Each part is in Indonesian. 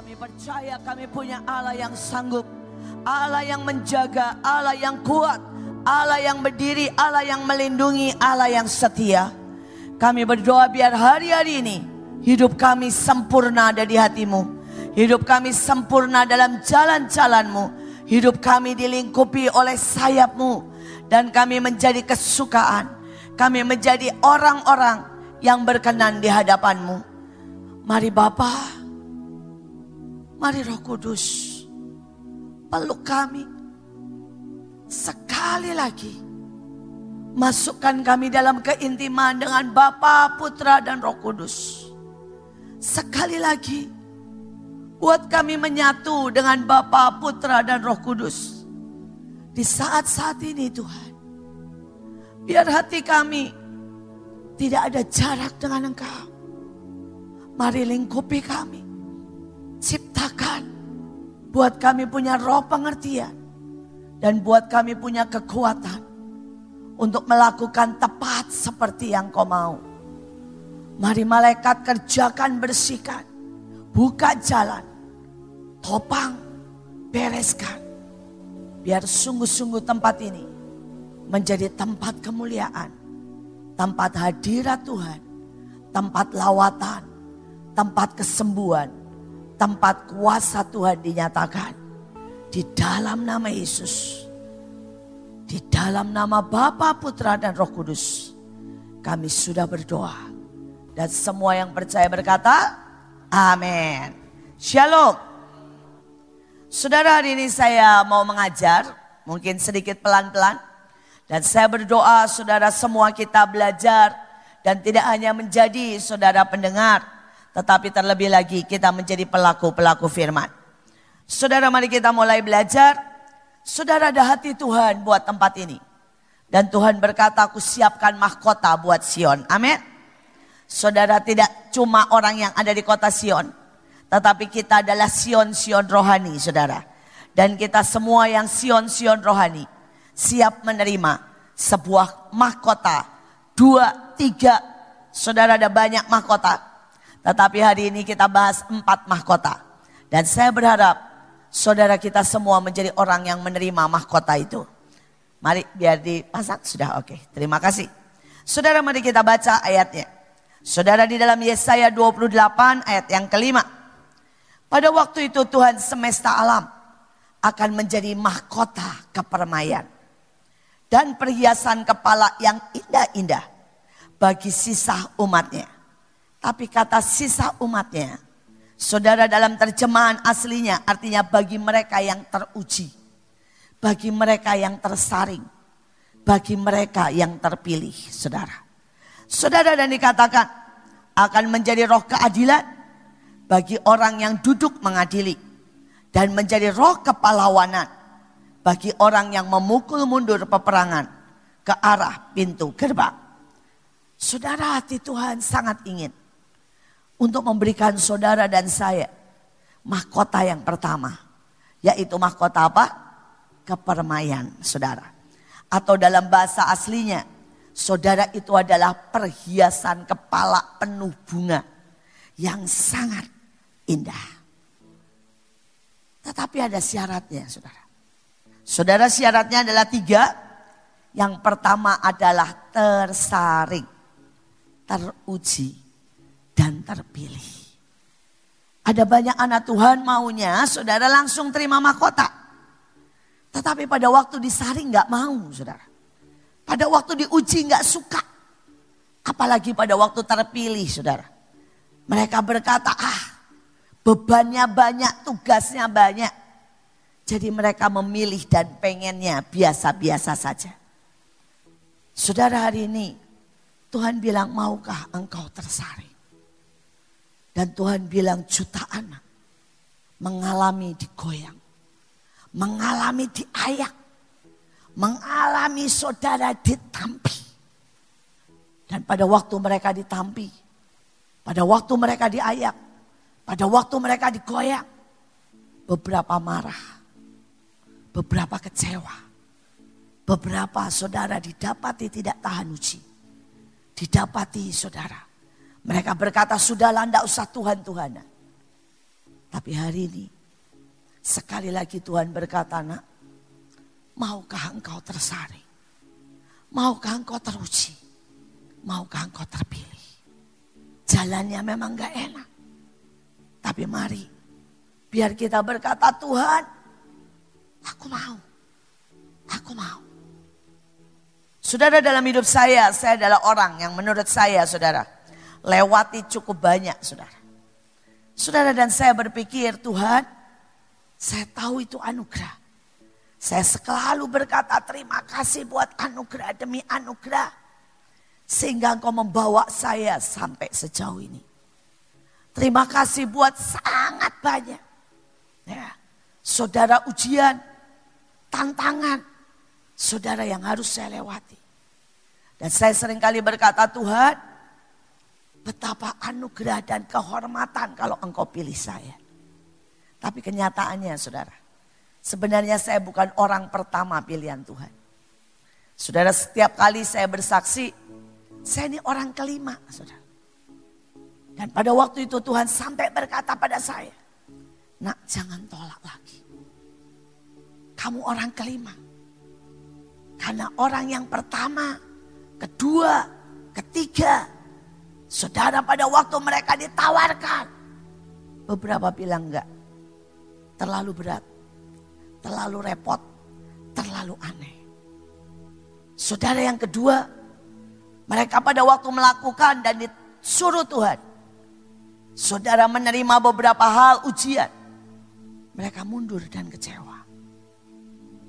Kami percaya kami punya Allah yang sanggup. Allah yang menjaga, Allah yang kuat. Allah yang berdiri, Allah yang melindungi, Allah yang setia. Kami berdoa biar hari-hari ini hidup kami sempurna ada di hatimu. Hidup kami sempurna dalam jalan-jalanmu. Hidup kami dilingkupi oleh sayapmu. Dan kami menjadi kesukaan. Kami menjadi orang-orang yang berkenan di hadapanmu. Mari Bapa, mari Roh Kudus, peluk kami sekali lagi. Masukkan kami dalam keintiman dengan Bapa, Putra, dan Roh Kudus. Sekali lagi, buat kami menyatu dengan Bapa, Putra, dan Roh Kudus. Di saat-saat ini Tuhan, biar hati kami tidak ada jarak dengan Engkau. Mari lingkupi kami. Ciptakan. Buat kami punya roh pengertian. Dan buat kami punya kekuatan. Untuk melakukan tepat seperti yang kau mau. Mari malaikat kerjakan bersihkan. Buka jalan. Topang. Bereskan. Biar sungguh-sungguh tempat ini menjadi tempat kemuliaan. Tempat hadirat Tuhan. Tempat lawatan. Tempat kesembuhan. Tempat kuasa Tuhan dinyatakan. Di dalam nama Yesus. Di dalam nama Bapa, Putra, dan Roh Kudus. Kami sudah berdoa. Dan semua yang percaya berkata, Amin. Shalom. Saudara hari ini saya mau mengajar. Mungkin sedikit pelan-pelan. Dan saya berdoa saudara semua kita belajar. Dan tidak hanya menjadi saudara pendengar. Tetapi terlebih lagi kita menjadi pelaku-pelaku firman. Saudara mari kita mulai belajar. Saudara ada hati Tuhan buat tempat ini. Dan Tuhan berkata aku siapkan mahkota buat Sion. Amin. Saudara tidak cuma orang yang ada di kota Sion. Tetapi kita adalah Sion-Sion rohani saudara. Dan kita semua yang Sion-Sion rohani. Siap menerima sebuah mahkota. Dua, tiga. Saudara ada banyak mahkota. Tetapi hari ini kita bahas empat mahkota. Dan saya berharap saudara kita semua menjadi orang yang menerima mahkota itu. Mari biar dipasang sudah oke. Terima kasih. Saudara mari kita baca ayatnya. Saudara di dalam Yesaya 28 ayat yang kelima. Pada waktu itu Tuhan semesta alam akan menjadi mahkota kepermaian. Dan perhiasan kepala yang indah-indah bagi sisa umatnya. Tapi kata sisa umatnya Saudara dalam terjemahan aslinya artinya bagi mereka yang teruji. Bagi mereka yang tersaring. Bagi mereka yang terpilih saudara. Saudara dan dikatakan akan menjadi roh keadilan bagi orang yang duduk mengadili. Dan menjadi roh kepalawanan bagi orang yang memukul mundur peperangan ke arah pintu gerbang. Saudara hati Tuhan sangat ingin untuk memberikan saudara dan saya mahkota yang pertama. Yaitu mahkota apa? Kepermaian saudara. Atau dalam bahasa aslinya, saudara itu adalah perhiasan kepala penuh bunga yang sangat indah. Tetapi ada syaratnya saudara. Saudara syaratnya adalah tiga. Yang pertama adalah tersaring, teruji, dan terpilih. Ada banyak anak Tuhan maunya saudara langsung terima mahkota. Tetapi pada waktu disaring nggak mau saudara. Pada waktu diuji nggak suka. Apalagi pada waktu terpilih saudara. Mereka berkata ah bebannya banyak, tugasnya banyak. Jadi mereka memilih dan pengennya biasa-biasa saja. Saudara hari ini Tuhan bilang maukah engkau tersaring? Dan Tuhan bilang jutaan mengalami digoyang. Mengalami diayak. Mengalami saudara ditampi. Dan pada waktu mereka ditampi. Pada waktu mereka diayak. Pada waktu mereka digoyang. Beberapa marah. Beberapa kecewa. Beberapa saudara didapati tidak tahan uji. Didapati saudara mereka berkata, sudahlah tidak usah Tuhan-Tuhanan. Tapi hari ini sekali lagi Tuhan berkata, nak, maukah engkau tersaring? Maukah engkau teruji? Maukah engkau terpilih? Jalannya memang gak enak. Tapi mari, biar kita berkata Tuhan, aku mau. Aku mau. Saudara dalam hidup saya, saya adalah orang yang menurut saya saudara, lewati cukup banyak saudara. Saudara dan saya berpikir Tuhan, saya tahu itu anugerah. Saya selalu berkata terima kasih buat anugerah demi anugerah. Sehingga engkau membawa saya sampai sejauh ini. Terima kasih buat sangat banyak. Ya. Saudara ujian, tantangan. Saudara yang harus saya lewati. Dan saya sering kali berkata Tuhan, Betapa anugerah dan kehormatan kalau engkau pilih saya. Tapi kenyataannya saudara, sebenarnya saya bukan orang pertama pilihan Tuhan. Saudara setiap kali saya bersaksi, saya ini orang kelima saudara. Dan pada waktu itu Tuhan sampai berkata pada saya, nak jangan tolak lagi. Kamu orang kelima. Karena orang yang pertama, kedua, ketiga, Saudara pada waktu mereka ditawarkan. Beberapa bilang enggak. Terlalu berat. Terlalu repot. Terlalu aneh. Saudara yang kedua. Mereka pada waktu melakukan dan disuruh Tuhan. Saudara menerima beberapa hal ujian. Mereka mundur dan kecewa.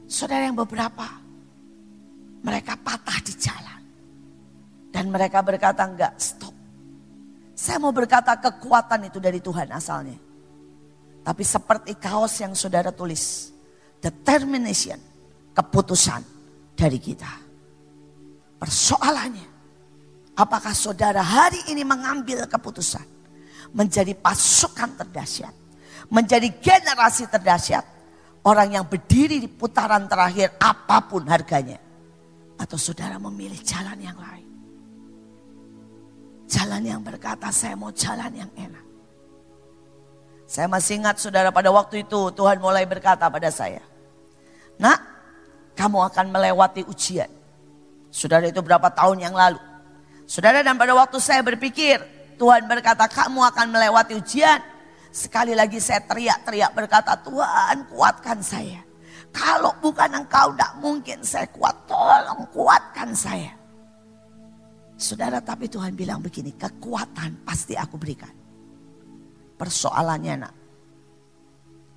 Saudara yang beberapa. Mereka patah di jalan. Dan mereka berkata enggak stop. Saya mau berkata kekuatan itu dari Tuhan asalnya. Tapi seperti kaos yang saudara tulis. Determination, keputusan dari kita. Persoalannya, apakah saudara hari ini mengambil keputusan. Menjadi pasukan terdahsyat. Menjadi generasi terdahsyat. Orang yang berdiri di putaran terakhir apa pun harganya. Atau saudara memilih jalan yang lain. Jalan yang berkata saya mau jalan yang enak. Saya masih ingat saudara pada waktu itu Tuhan mulai berkata pada saya. Nak kamu akan melewati ujian. Saudara itu berapa tahun yang lalu. Saudara dan pada waktu saya berpikir Tuhan berkata kamu akan melewati ujian. Sekali lagi saya teriak-teriak berkata Tuhan kuatkan saya. Kalau bukan engkau tidak mungkin saya kuat. Tolong kuatkan saya. Saudara tapi Tuhan bilang begini, kekuatan pasti aku berikan. Persoalannya nak,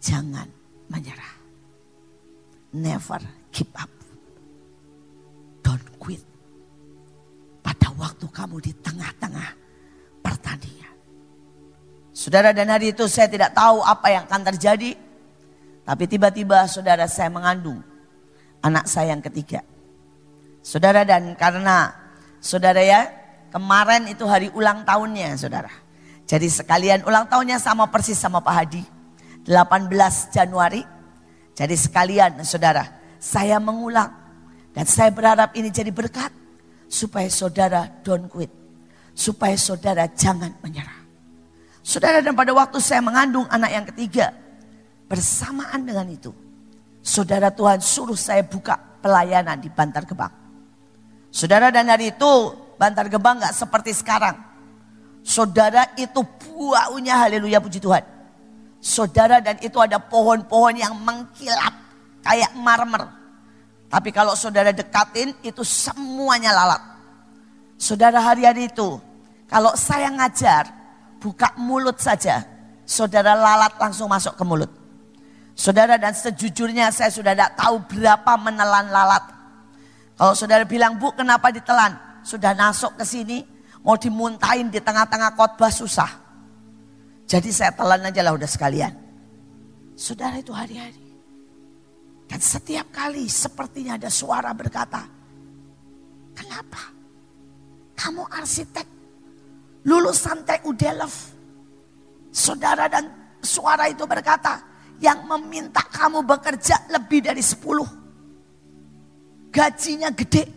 jangan menyerah. Never give up. Don't quit. Pada waktu kamu di tengah-tengah pertandingan. Saudara dan hari itu saya tidak tahu apa yang akan terjadi. Tapi tiba-tiba saudara saya mengandung anak saya yang ketiga. Saudara dan karena Saudara ya, kemarin itu hari ulang tahunnya saudara. Jadi sekalian ulang tahunnya sama persis sama Pak Hadi. 18 Januari. Jadi sekalian saudara, saya mengulang. Dan saya berharap ini jadi berkat. Supaya saudara don't quit. Supaya saudara jangan menyerah. Saudara dan pada waktu saya mengandung anak yang ketiga. Bersamaan dengan itu. Saudara Tuhan suruh saya buka pelayanan di Bantar Gebang. Saudara dan hari itu Bantar Gebang gak seperti sekarang. Saudara itu baunya haleluya puji Tuhan. Saudara dan itu ada pohon-pohon yang mengkilap kayak marmer. Tapi kalau saudara dekatin itu semuanya lalat. Saudara hari-hari itu kalau saya ngajar buka mulut saja. Saudara lalat langsung masuk ke mulut. Saudara dan sejujurnya saya sudah tidak tahu berapa menelan lalat. Kalau saudara bilang, Bu kenapa ditelan? Sudah nasuk ke sini, mau dimuntahin di tengah-tengah khotbah susah. Jadi saya telan aja lah udah sekalian. Saudara itu hari-hari. Dan setiap kali sepertinya ada suara berkata, kenapa? Kamu arsitek, lulusan TUDLF. Saudara dan suara itu berkata, yang meminta kamu bekerja lebih dari sepuluh gajinya gede.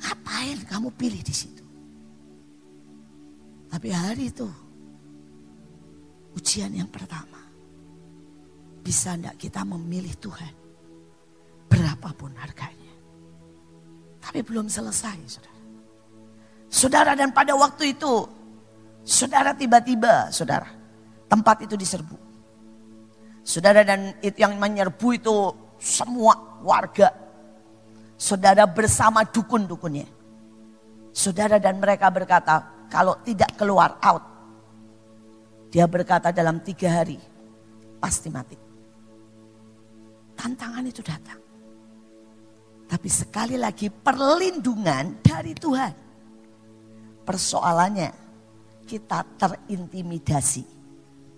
Ngapain kamu pilih di situ? Tapi hari itu Ujian yang pertama. Bisa enggak kita memilih Tuhan? Berapapun harganya. Tapi belum selesai saudara. Saudara dan pada waktu itu. Saudara tiba-tiba saudara. Tempat itu diserbu. Saudara dan yang menyerbu itu semua warga. Saudara bersama dukun-dukunnya. Saudara dan mereka berkata, kalau tidak keluar out. Dia berkata dalam tiga hari pasti mati. Tantangan itu datang. Tapi sekali lagi perlindungan dari Tuhan. Persoalannya kita terintimidasi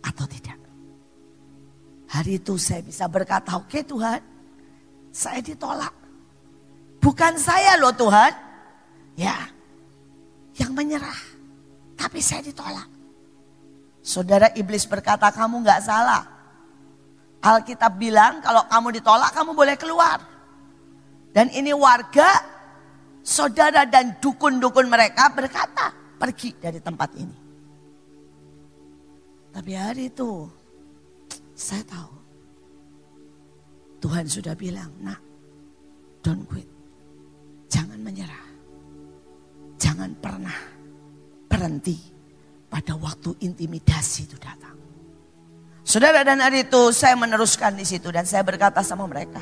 atau tidak. Hari itu saya bisa berkata, oke okay, Tuhan, saya ditolak. Bukan saya loh Tuhan. Ya, yang menyerah. Tapi saya ditolak. Saudara iblis berkata kamu nggak salah. Alkitab bilang kalau kamu ditolak kamu boleh keluar. Dan ini warga, saudara dan dukun-dukun mereka berkata pergi dari tempat ini. Tapi hari itu saya tahu Tuhan sudah bilang, nak don't quit. Jangan menyerah. Jangan pernah berhenti pada waktu intimidasi itu datang. Saudara dan hari itu saya meneruskan di situ dan saya berkata sama mereka.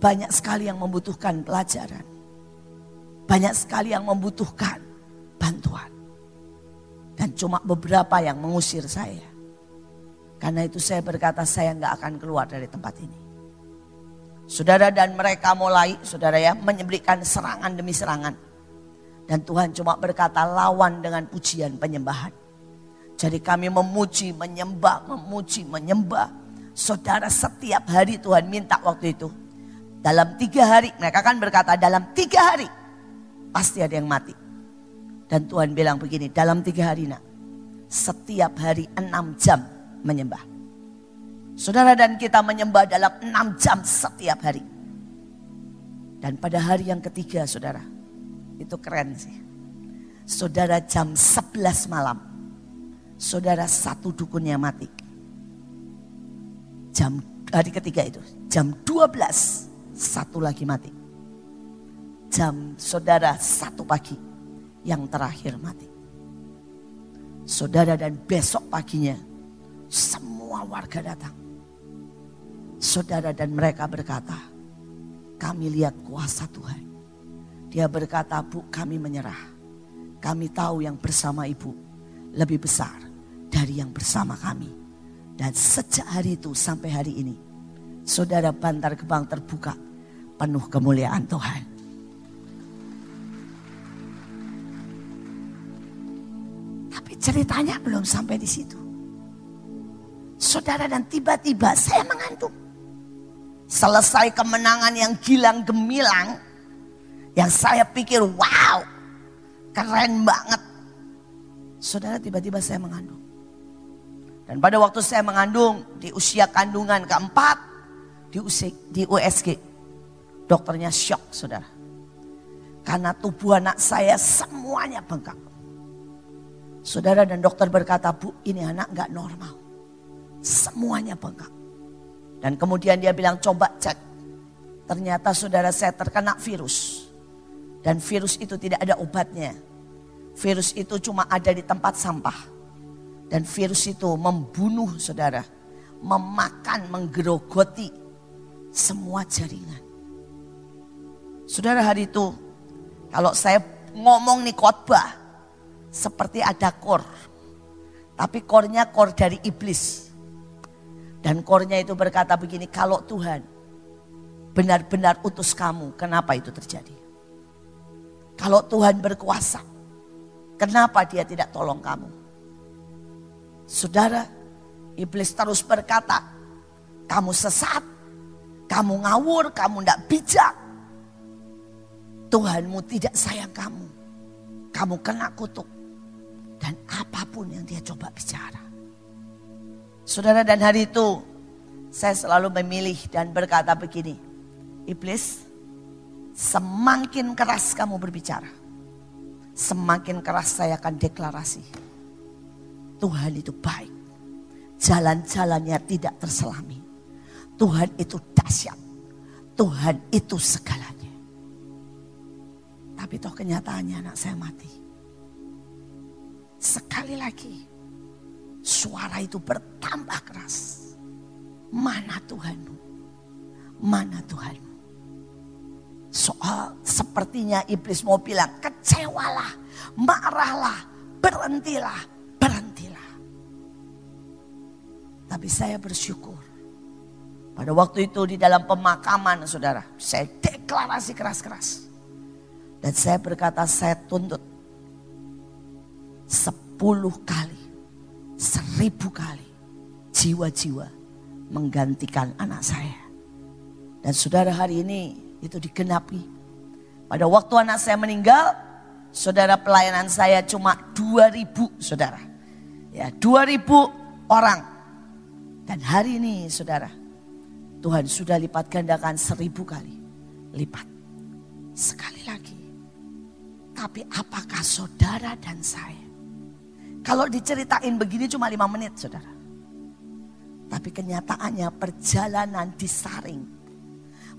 Banyak sekali yang membutuhkan pelajaran. Banyak sekali yang membutuhkan bantuan. Dan cuma beberapa yang mengusir saya. Karena itu saya berkata saya nggak akan keluar dari tempat ini. Saudara dan mereka mulai, saudara ya, menyebelikan serangan demi serangan. Dan Tuhan cuma berkata lawan dengan pujian penyembahan. Jadi kami memuji, menyembah, memuji, menyembah. Saudara setiap hari Tuhan minta waktu itu. Dalam tiga hari, mereka kan berkata dalam tiga hari pasti ada yang mati. Dan Tuhan bilang begini, dalam tiga hari nak, setiap hari enam jam menyembah. Saudara dan kita menyembah dalam enam jam setiap hari. Dan pada hari yang ketiga saudara, itu keren sih. Saudara jam 11 malam, saudara satu dukunnya mati. Jam hari ketiga itu, jam 12 satu lagi mati. Jam saudara satu pagi yang terakhir mati. Saudara dan besok paginya semua warga datang. Saudara dan mereka berkata, kami lihat kuasa Tuhan. Dia berkata, bu kami menyerah. Kami tahu yang bersama ibu lebih besar dari yang bersama kami. Dan sejak hari itu sampai hari ini, saudara Bantar Gebang terbuka penuh kemuliaan Tuhan. Tapi ceritanya belum sampai di situ. Saudara dan tiba-tiba saya mengandung. Selesai kemenangan yang gilang gemilang. Yang saya pikir wow keren banget. Saudara tiba-tiba saya mengandung. Dan pada waktu saya mengandung di usia kandungan keempat di, USG, di USG. Dokternya shock saudara. Karena tubuh anak saya semuanya bengkak. Saudara dan dokter berkata, bu ini anak nggak normal. Semuanya bengkak. Dan kemudian dia bilang coba cek. Ternyata saudara saya terkena virus. Dan virus itu tidak ada obatnya. Virus itu cuma ada di tempat sampah dan virus itu membunuh saudara. Memakan, menggerogoti semua jaringan. Saudara hari itu, kalau saya ngomong nih khotbah, seperti ada kor. Tapi kornya kor dari iblis. Dan kornya itu berkata begini, kalau Tuhan benar-benar utus kamu, kenapa itu terjadi? Kalau Tuhan berkuasa, kenapa dia tidak tolong kamu? Saudara, iblis terus berkata, kamu sesat, kamu ngawur, kamu tidak bijak. Tuhanmu tidak sayang kamu. Kamu kena kutuk. Dan apa pun yang dia coba bicara. Saudara dan hari itu saya selalu memilih dan berkata begini. Iblis, semakin keras kamu berbicara. Semakin keras saya akan deklarasi Tuhan itu baik. Jalan-jalannya tidak terselami. Tuhan itu dahsyat. Tuhan itu segalanya. Tapi toh kenyataannya anak saya mati. Sekali lagi suara itu bertambah keras. Mana Tuhanmu? Mana Tuhanmu? Soal sepertinya iblis mau bilang kecewalah, marahlah, berhentilah, berhentilah. Tapi saya bersyukur. Pada waktu itu di dalam pemakaman saudara, saya deklarasi keras-keras. Dan saya berkata saya tuntut sepuluh kali, seribu kali jiwa-jiwa menggantikan anak saya. Dan saudara hari ini itu digenapi. Pada waktu anak saya meninggal, saudara pelayanan saya cuma 2000 saudara. Ya 2000 orang. Dan hari ini saudara, Tuhan sudah lipat gandakan seribu kali lipat. Sekali lagi. Tapi apakah saudara dan saya? Kalau diceritain begini cuma lima menit saudara. Tapi kenyataannya perjalanan disaring.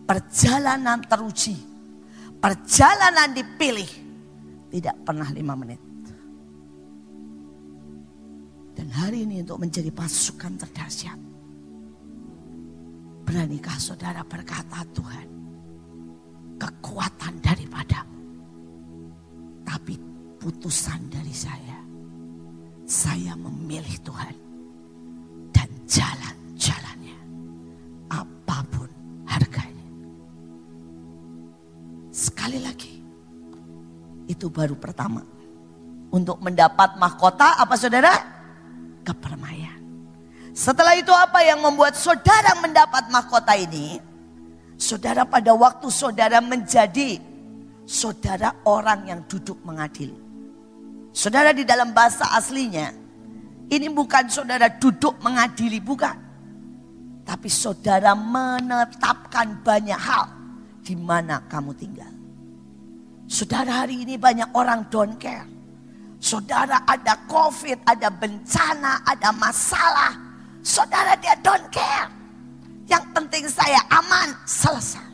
Perjalanan teruji. Perjalanan dipilih tidak pernah lima menit. Dan hari ini untuk menjadi pasukan terdahsyat. Beranikah saudara berkata Tuhan, kekuatan daripadamu. Tapi putusan dari saya, saya memilih Tuhan. Dan jalan-jalannya, apa pun harganya. Sekali lagi, itu baru pertama. Untuk mendapat mahkota apa saudara? Kepermaian. Setelah itu apa yang membuat saudara mendapat mahkota ini? Saudara pada waktu saudara menjadi saudara orang yang duduk mengadili. Saudara di dalam bahasa aslinya, ini bukan saudara duduk mengadili, bukan. Tapi saudara menetapkan banyak hal di mana kamu tinggal. Saudara hari ini banyak orang don't care. Saudara ada covid, ada bencana, ada masalah. Saudara dia don't care. Yang penting saya aman, selesai.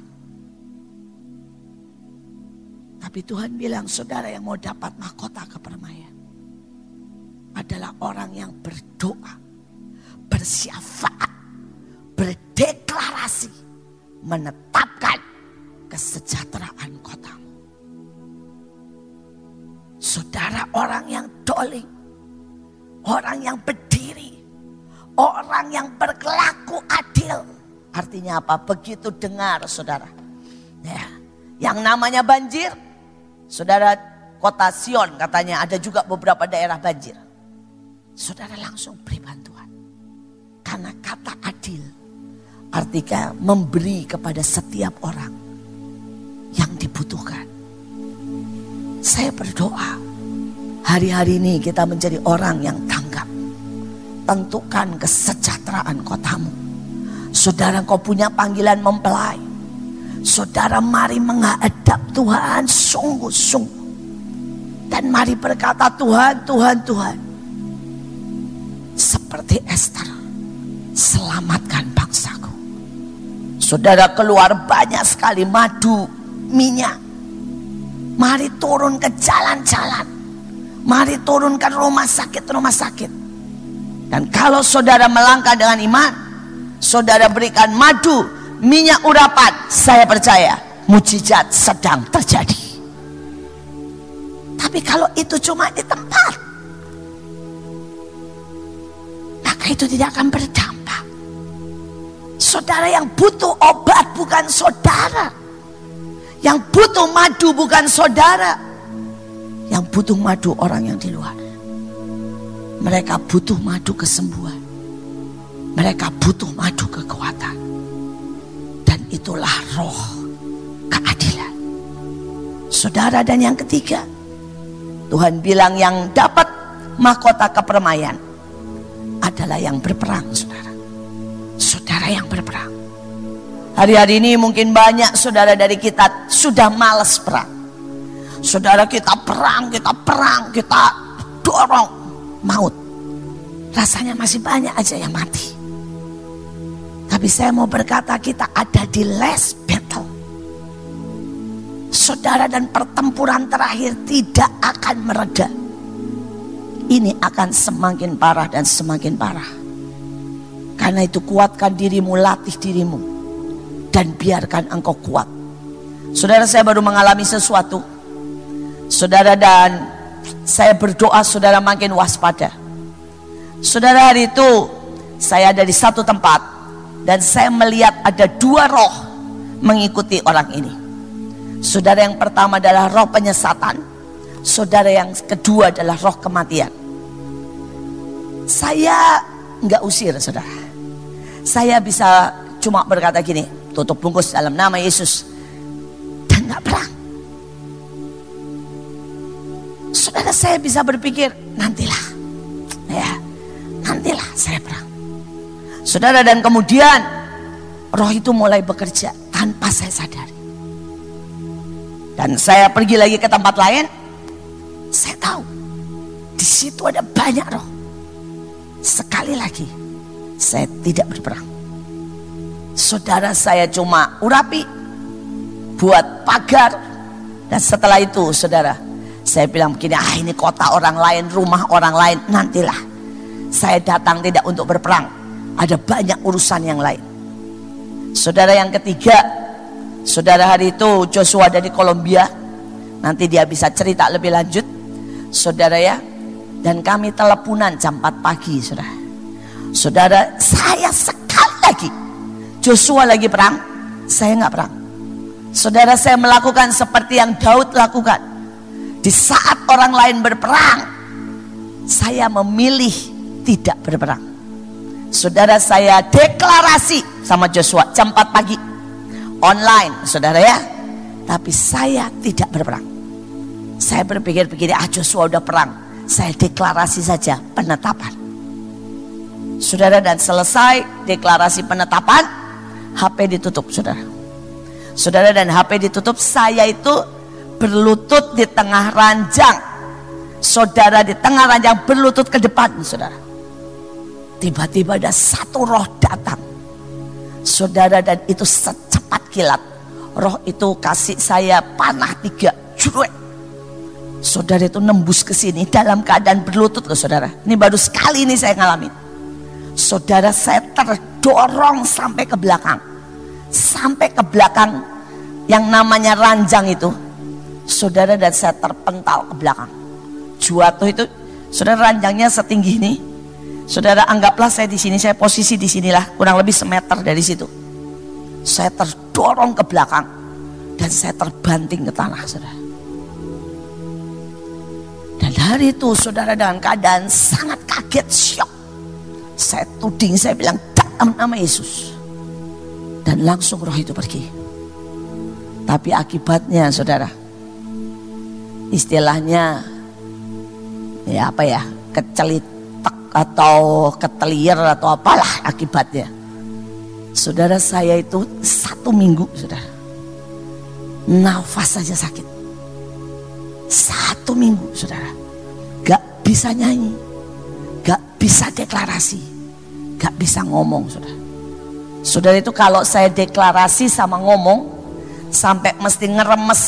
Tapi Tuhan bilang saudara yang mau dapat mahkota kepermaian. Adalah orang yang berdoa, bersyafaat, berdeklarasi, menetapkan kesejahteraan kotamu. Saudara orang yang doling. Orang yang berdiri. Orang yang berkelaku adil. Artinya apa? Begitu dengar saudara. Ya, yang namanya banjir. Saudara kota Sion katanya ada juga beberapa daerah banjir. Saudara langsung beri bantuan. Karena kata adil artinya memberi kepada setiap orang yang dibutuhkan. Saya berdoa Hari-hari ini kita menjadi orang yang tanggap. Tentukan kesejahteraan kotamu. Saudara kau punya panggilan mempelai. Saudara mari menghadap Tuhan sungguh-sungguh. Dan mari berkata Tuhan, Tuhan, Tuhan. Seperti Esther, selamatkan bangsaku. Saudara keluar banyak sekali madu, minyak. Mari turun ke jalan-jalan Mari turunkan rumah sakit-rumah sakit. Dan kalau saudara melangkah dengan iman, saudara berikan madu, minyak urapan, saya percaya mujizat sedang terjadi. Tapi kalau itu cuma di tempat, maka itu tidak akan berdampak. Saudara yang butuh obat bukan saudara. Yang butuh madu bukan saudara yang butuh madu orang yang di luar. Mereka butuh madu kesembuhan. Mereka butuh madu kekuatan. Itulah roh keadilan. Saudara dan yang ketiga. Tuhan bilang yang dapat mahkota kepermaian adalah yang berperang, saudara. Saudara yang berperang. Hari-hari ini mungkin banyak saudara dari kita sudah males perang. Saudara kita perang, kita perang, kita dorong maut. Rasanya masih banyak aja yang mati. Tapi saya mau berkata kita ada di last battle. Saudara dan pertempuran terakhir tidak akan mereda. Ini akan semakin parah dan semakin parah. Karena itu kuatkan dirimu, latih dirimu. Dan biarkan engkau kuat. Saudara saya baru mengalami sesuatu. Saudara dan saya berdoa saudara makin waspada. Saudara hari itu saya ada di satu tempat dan saya melihat ada dua roh mengikuti orang ini. Saudara yang pertama adalah roh penyesatan. Saudara yang kedua adalah roh kematian. Saya nggak usir saudara. Saya bisa cuma berkata gini, tutup bungkus dalam nama Yesus dan nggak perang. Saudara saya bisa berpikir nantilah, ya nantilah saya perang. Saudara dan kemudian roh itu mulai bekerja tanpa saya sadari. Dan saya pergi lagi ke tempat lain, saya tahu di situ ada banyak roh. Sekali lagi, saya tidak berperang. Saudara saya cuma urapi, buat pagar, dan setelah itu saudara, saya bilang begini, ah ini kota orang lain, rumah orang lain, nantilah. Saya datang tidak untuk berperang, ada banyak urusan yang lain. Saudara yang ketiga, saudara hari itu Joshua dari Kolombia, nanti dia bisa cerita lebih lanjut. Saudara ya, dan kami teleponan jam 4 pagi, saudara. Saudara, saya sekali lagi Joshua lagi perang, saya nggak perang. Saudara saya melakukan seperti yang Daud lakukan. Di saat orang lain berperang, saya memilih tidak berperang. Saudara saya deklarasi sama Joshua jam 4 pagi. Online, saudara ya. Tapi saya tidak berperang. Saya berpikir begini, ah Joshua udah perang. Saya deklarasi saja penetapan. Saudara dan selesai deklarasi penetapan, HP ditutup saudara. Saudara dan HP ditutup, saya itu berlutut di tengah ranjang. Saudara di tengah ranjang berlutut ke depan saudara. Tiba-tiba ada satu roh datang. Saudara dan itu secepat kilat. Roh itu kasih saya panah tiga. Juruet. Saudara itu nembus ke sini dalam keadaan berlutut loh saudara. Ini baru sekali ini saya ngalamin. Saudara saya terdorong sampai ke belakang. Sampai ke belakang yang namanya ranjang itu. Saudara dan saya terpental ke belakang. Juatuh itu, saudara ranjangnya setinggi ini. Saudara anggaplah saya di sini, saya posisi di sinilah, kurang lebih semeter dari situ. Saya terdorong ke belakang dan saya terbanting ke tanah, saudara. Dan hari itu saudara dengan keadaan sangat kaget, syok. Saya tuding, saya bilang dalam nama Yesus. Dan langsung roh itu pergi. Tapi akibatnya saudara, istilahnya ya apa ya, kecelitak atau ketelir atau apalah akibatnya. Saudara saya itu satu minggu saudara. Nafas saja sakit. Satu minggu saudara. Gak bisa nyanyi. Gak bisa deklarasi. Gak bisa ngomong saudara. Saudara itu kalau saya deklarasi sama ngomong. Sampai mesti ngeremes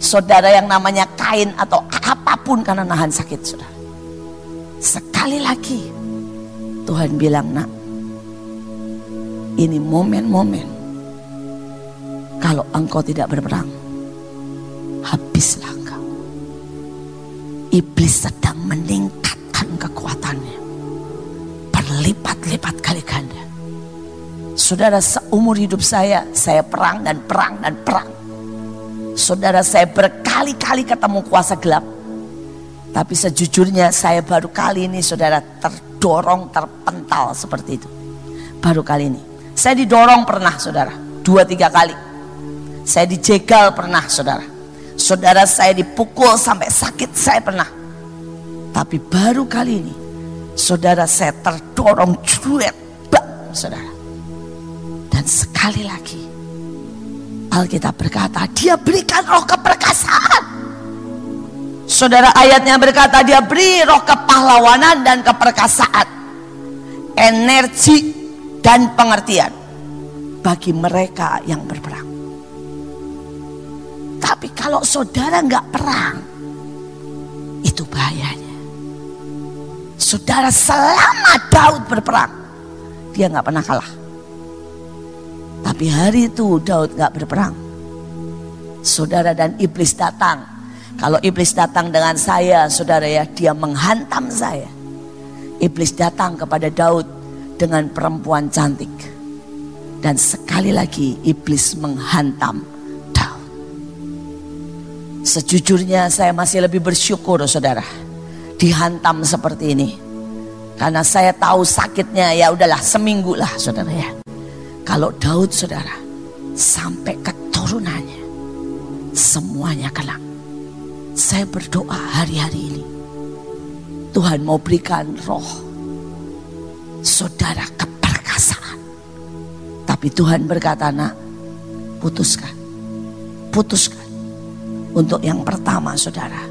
saudara yang namanya kain atau apa pun karena nahan sakit saudara. Sekali lagi Tuhan bilang nak ini momen-momen kalau engkau tidak berperang habislah engkau. Iblis sedang meningkatkan kekuatannya berlipat-lipat kali ganda. Saudara seumur hidup saya, saya perang dan perang dan perang. Saudara saya berkali-kali ketemu kuasa gelap. Tapi sejujurnya saya baru kali ini saudara terdorong, terpental seperti itu. Baru kali ini. Saya didorong pernah saudara, dua tiga kali. Saya dijegal pernah saudara. Saudara saya dipukul sampai sakit saya pernah. Tapi baru kali ini, saudara saya terdorong cuet, bang, saudara. Dan sekali lagi, Alkitab berkata, dia berikan roh keperkasaan. Saudara ayatnya berkata dia beri roh kepahlawanan dan keperkasaan. energi dan pengertian bagi mereka yang berperang. Tapi kalau saudara nggak perang, itu bahayanya. Saudara selama Daud berperang, dia nggak pernah kalah. Tapi hari itu Daud nggak berperang. Saudara dan iblis datang. Kalau iblis datang dengan saya, saudara ya, dia menghantam saya. Iblis datang kepada Daud dengan perempuan cantik. Dan sekali lagi iblis menghantam Daud. Sejujurnya saya masih lebih bersyukur saudara. Dihantam seperti ini. Karena saya tahu sakitnya ya udahlah seminggu lah saudara ya. Kalau Daud saudara sampai keturunannya semuanya kelak. Saya berdoa hari-hari ini. Tuhan mau berikan roh saudara keperkasaan. Tapi Tuhan berkata nak putuskan. Putuskan. Untuk yang pertama saudara.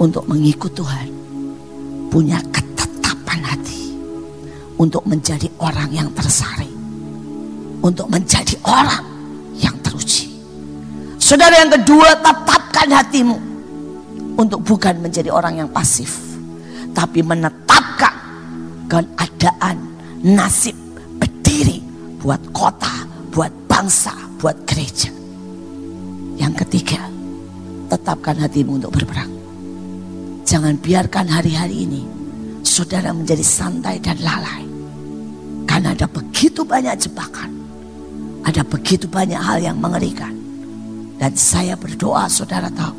Untuk mengikut Tuhan. Punya ketetapan hati. Untuk menjadi orang yang tersaring untuk menjadi orang yang teruji. Saudara yang kedua, tetapkan hatimu untuk bukan menjadi orang yang pasif, tapi menetapkan keadaan nasib berdiri buat kota, buat bangsa, buat gereja. Yang ketiga, tetapkan hatimu untuk berperang. Jangan biarkan hari-hari ini saudara menjadi santai dan lalai. Karena ada begitu banyak jebakan ada begitu banyak hal yang mengerikan. Dan saya berdoa saudara tahu.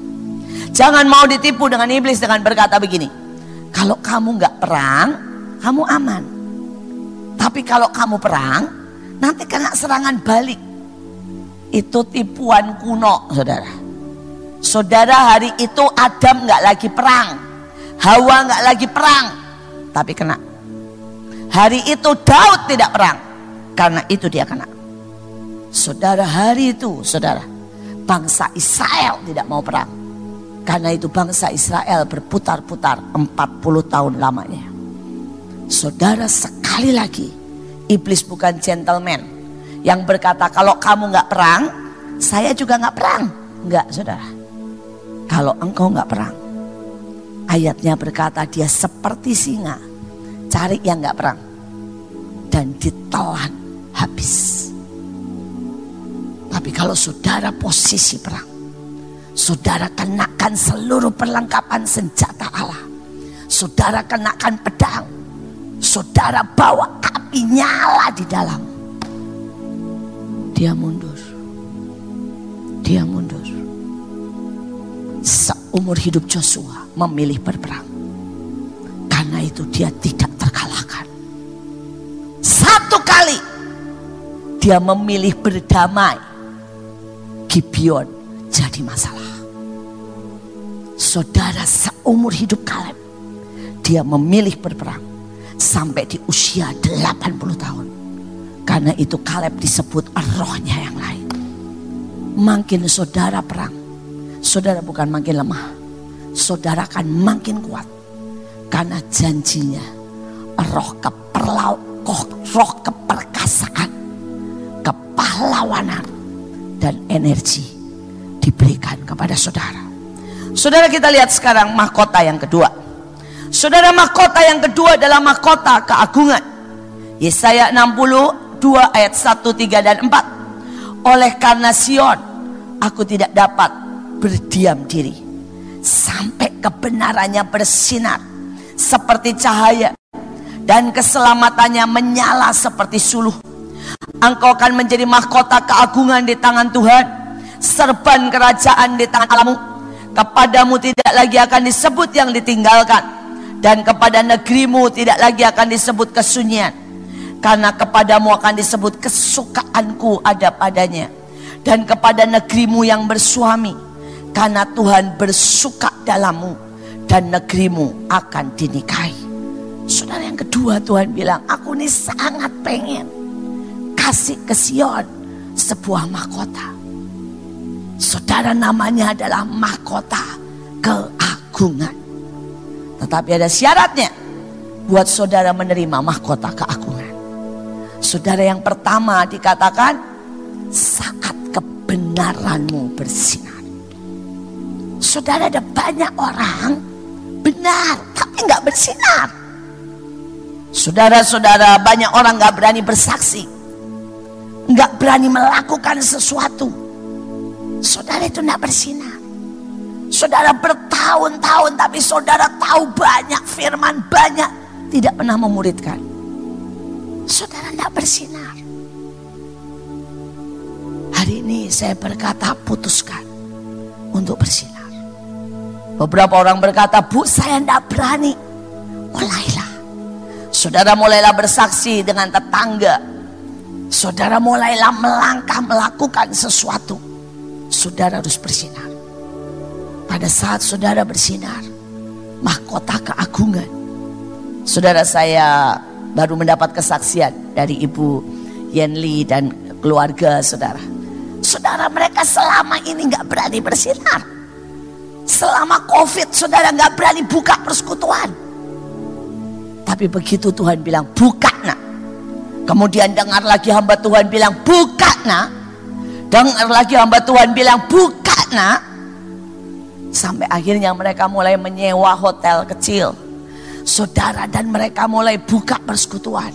Jangan mau ditipu dengan iblis dengan berkata begini. Kalau kamu nggak perang, kamu aman. Tapi kalau kamu perang, nanti kena serangan balik. Itu tipuan kuno saudara. Saudara hari itu Adam nggak lagi perang. Hawa nggak lagi perang. Tapi kena. Hari itu Daud tidak perang. Karena itu dia kena. Saudara hari itu, saudara, bangsa Israel tidak mau perang. Karena itu bangsa Israel berputar-putar 40 tahun lamanya. Saudara sekali lagi, iblis bukan gentleman yang berkata kalau kamu nggak perang, saya juga nggak perang. Nggak, saudara. Kalau engkau nggak perang, ayatnya berkata dia seperti singa, cari yang nggak perang dan ditelan habis. Tapi kalau saudara posisi perang, saudara kenakan seluruh perlengkapan senjata Allah. Saudara kenakan pedang. Saudara bawa api nyala di dalam. Dia mundur. Dia mundur. Seumur hidup Joshua memilih berperang. Karena itu dia tidak terkalahkan. Satu kali dia memilih berdamai Gibeon jadi masalah. Saudara seumur hidup Kaleb, dia memilih berperang sampai di usia 80 tahun. Karena itu Kaleb disebut rohnya yang lain. Makin saudara perang, saudara bukan makin lemah. Saudara akan makin kuat. Karena janjinya roh keperlau, roh keperkasaan, kepahlawanan, dan energi diberikan kepada saudara. Saudara kita lihat sekarang mahkota yang kedua. Saudara mahkota yang kedua adalah mahkota keagungan. Yesaya 62 ayat 1, 3 dan 4. Oleh karena Sion aku tidak dapat berdiam diri sampai kebenarannya bersinar seperti cahaya dan keselamatannya menyala seperti suluh Engkau akan menjadi mahkota keagungan di tangan Tuhan. Serban kerajaan di tangan Allahmu. Kepadamu tidak lagi akan disebut yang ditinggalkan. Dan kepada negerimu tidak lagi akan disebut kesunyian. Karena kepadamu akan disebut kesukaanku ada padanya. Dan kepada negerimu yang bersuami. Karena Tuhan bersuka dalammu. Dan negerimu akan dinikahi. Saudara yang kedua Tuhan bilang, aku ini sangat pengen kasih ke Sion sebuah mahkota. Saudara namanya adalah mahkota keagungan. Tetapi ada syaratnya. buat saudara menerima mahkota keagungan. Saudara yang pertama dikatakan saat kebenaranmu bersinar. Saudara ada banyak orang benar tapi nggak bersinar. Saudara-saudara banyak orang nggak berani bersaksi, nggak berani melakukan sesuatu. Saudara itu nggak bersinar. Saudara bertahun-tahun tapi saudara tahu banyak firman banyak tidak pernah memuridkan. Saudara tidak bersinar. Hari ini saya berkata putuskan untuk bersinar. Beberapa orang berkata, Bu saya tidak berani. Mulailah. Saudara mulailah bersaksi dengan tetangga. Saudara mulailah melangkah melakukan sesuatu. Saudara harus bersinar. Pada saat saudara bersinar, mahkota keagungan. Saudara saya baru mendapat kesaksian dari Ibu Yenli dan keluarga saudara. Saudara mereka selama ini nggak berani bersinar. Selama covid saudara nggak berani buka persekutuan. Tapi begitu Tuhan bilang buka nak. Kemudian dengar lagi hamba Tuhan bilang buka nak. Dengar lagi hamba Tuhan bilang buka nak. Sampai akhirnya mereka mulai menyewa hotel kecil. Saudara dan mereka mulai buka persekutuan.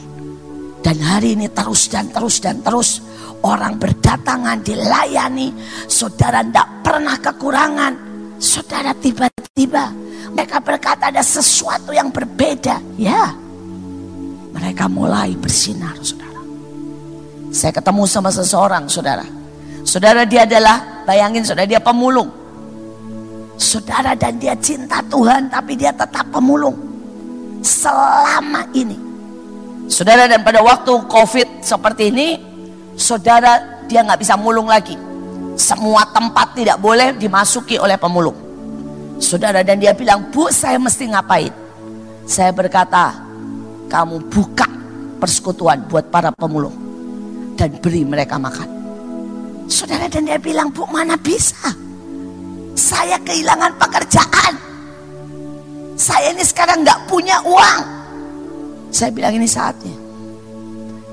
Dan hari ini terus dan terus dan terus orang berdatangan dilayani. Saudara tidak pernah kekurangan Saudara tiba-tiba mereka berkata ada sesuatu yang berbeda. Ya, mereka mulai bersinar, saudara. Saya ketemu sama seseorang, saudara. Saudara dia adalah, bayangin saudara dia pemulung. Saudara dan dia cinta Tuhan tapi dia tetap pemulung. Selama ini. Saudara dan pada waktu covid seperti ini. Saudara dia nggak bisa mulung lagi semua tempat tidak boleh dimasuki oleh pemulung. Saudara dan dia bilang, bu saya mesti ngapain? Saya berkata, kamu buka persekutuan buat para pemulung. Dan beri mereka makan. Saudara dan dia bilang, bu mana bisa? Saya kehilangan pekerjaan. Saya ini sekarang nggak punya uang. Saya bilang ini saatnya.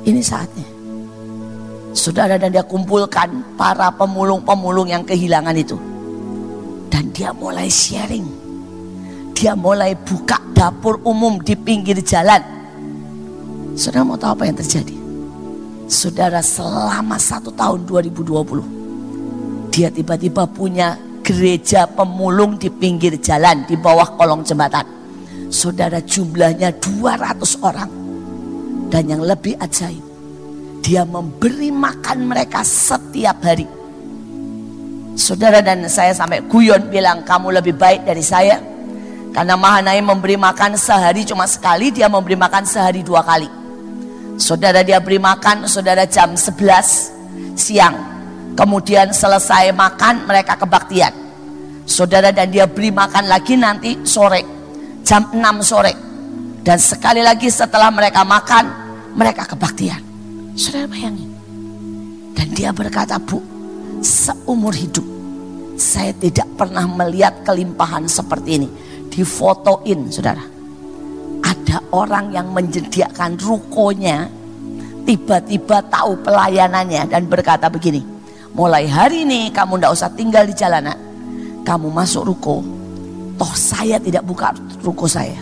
Ini saatnya. Saudara dan dia kumpulkan para pemulung-pemulung yang kehilangan itu. Dan dia mulai sharing. Dia mulai buka dapur umum di pinggir jalan. Saudara mau tahu apa yang terjadi? Saudara selama satu tahun 2020. Dia tiba-tiba punya gereja pemulung di pinggir jalan di bawah kolong jembatan. Saudara jumlahnya 200 orang. Dan yang lebih ajaib dia memberi makan mereka setiap hari. Saudara dan saya sampai guyon bilang kamu lebih baik dari saya. Karena Mahanaim memberi makan sehari cuma sekali, dia memberi makan sehari dua kali. Saudara dia beri makan, saudara jam 11 siang. Kemudian selesai makan mereka kebaktian. Saudara dan dia beri makan lagi nanti sore, jam 6 sore. Dan sekali lagi setelah mereka makan, mereka kebaktian. Saudara bayangin. Dan dia berkata, Bu, seumur hidup saya tidak pernah melihat kelimpahan seperti ini. Difotoin, saudara. Ada orang yang menyediakan rukonya, tiba-tiba tahu pelayanannya dan berkata begini, mulai hari ini kamu tidak usah tinggal di jalanan, kamu masuk ruko, toh saya tidak buka ruko saya.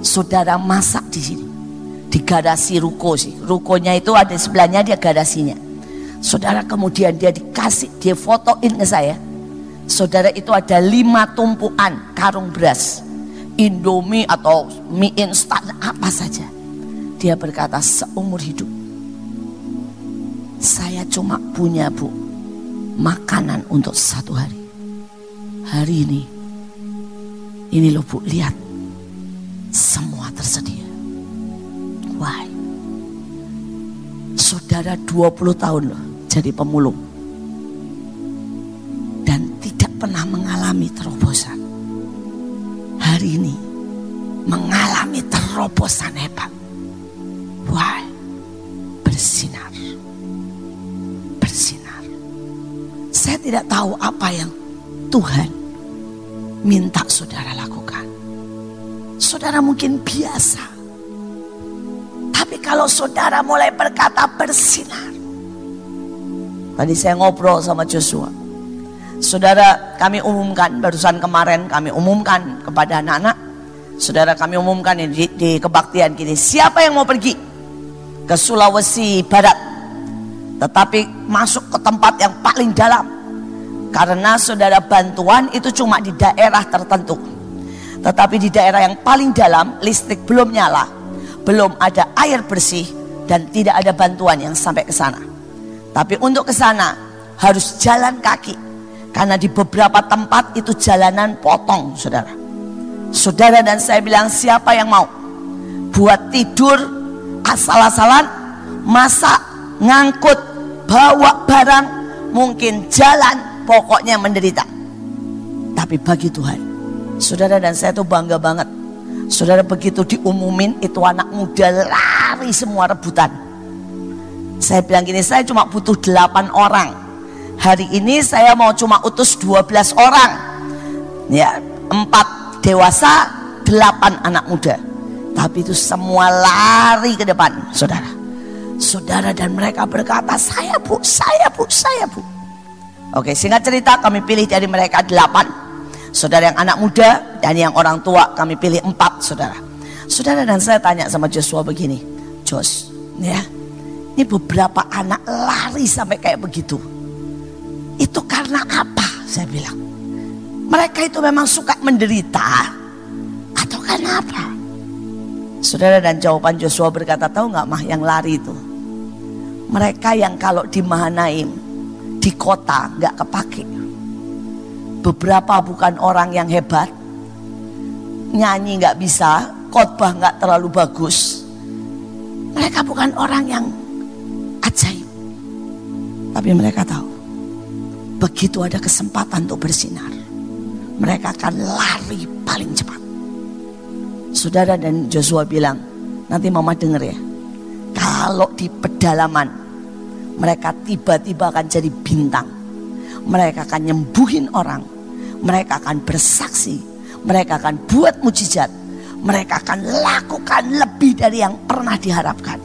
Saudara masak di sini di garasi ruko sih. Rukonya itu ada sebelahnya dia garasinya. Saudara kemudian dia dikasih, dia fotoin ke saya. Saudara itu ada lima tumpuan karung beras. Indomie atau mie instan apa saja. Dia berkata seumur hidup. Saya cuma punya bu makanan untuk satu hari. Hari ini. Ini loh bu lihat. Semua tersedia. Why? Saudara 20 tahun loh jadi pemulung. Dan tidak pernah mengalami terobosan. Hari ini mengalami terobosan hebat. Why? Bersinar. Bersinar. Saya tidak tahu apa yang Tuhan minta saudara lakukan. saudara mungkin biasa. Tapi kalau saudara mulai berkata bersinar. Tadi saya ngobrol sama Joshua. Saudara kami umumkan, barusan kemarin kami umumkan kepada anak-anak. Saudara kami umumkan di, di kebaktian kini. Siapa yang mau pergi ke Sulawesi Barat? Tetapi masuk ke tempat yang paling dalam. Karena saudara bantuan itu cuma di daerah tertentu. Tetapi di daerah yang paling dalam listrik belum nyala. Belum ada air bersih dan tidak ada bantuan yang sampai ke sana. Tapi untuk ke sana harus jalan kaki karena di beberapa tempat itu jalanan potong, saudara. Saudara dan saya bilang siapa yang mau buat tidur asal-asalan, masak, ngangkut, bawa barang, mungkin jalan, pokoknya menderita. Tapi bagi Tuhan, saudara dan saya itu bangga banget. Saudara begitu diumumin itu anak muda lari semua rebutan. Saya bilang gini, saya cuma butuh delapan orang Hari ini saya mau cuma utus 12 orang. Ya, empat dewasa, delapan anak muda. Tapi itu semua lari ke depan, saudara. Saudara dan mereka berkata, saya bu, saya bu, saya bu. Oke, singkat cerita kami pilih dari mereka delapan. Saudara yang anak muda dan yang orang tua kami pilih empat, saudara. Saudara dan saya tanya sama Joshua begini, Jos, ya, ini beberapa anak lari sampai kayak begitu itu karena apa? Saya bilang. Mereka itu memang suka menderita atau karena apa? Saudara dan jawaban Joshua berkata, tahu nggak mah yang lari itu? Mereka yang kalau di Mahanaim, di kota nggak kepake. Beberapa bukan orang yang hebat, nyanyi nggak bisa, khotbah nggak terlalu bagus. Mereka bukan orang yang ajaib. Tapi mereka tahu Begitu ada kesempatan untuk bersinar, mereka akan lari paling cepat. Saudara dan Joshua bilang, nanti mama dengar ya. Kalau di pedalaman, mereka tiba-tiba akan jadi bintang. Mereka akan nyembuhin orang. Mereka akan bersaksi. Mereka akan buat mujizat. Mereka akan lakukan lebih dari yang pernah diharapkan.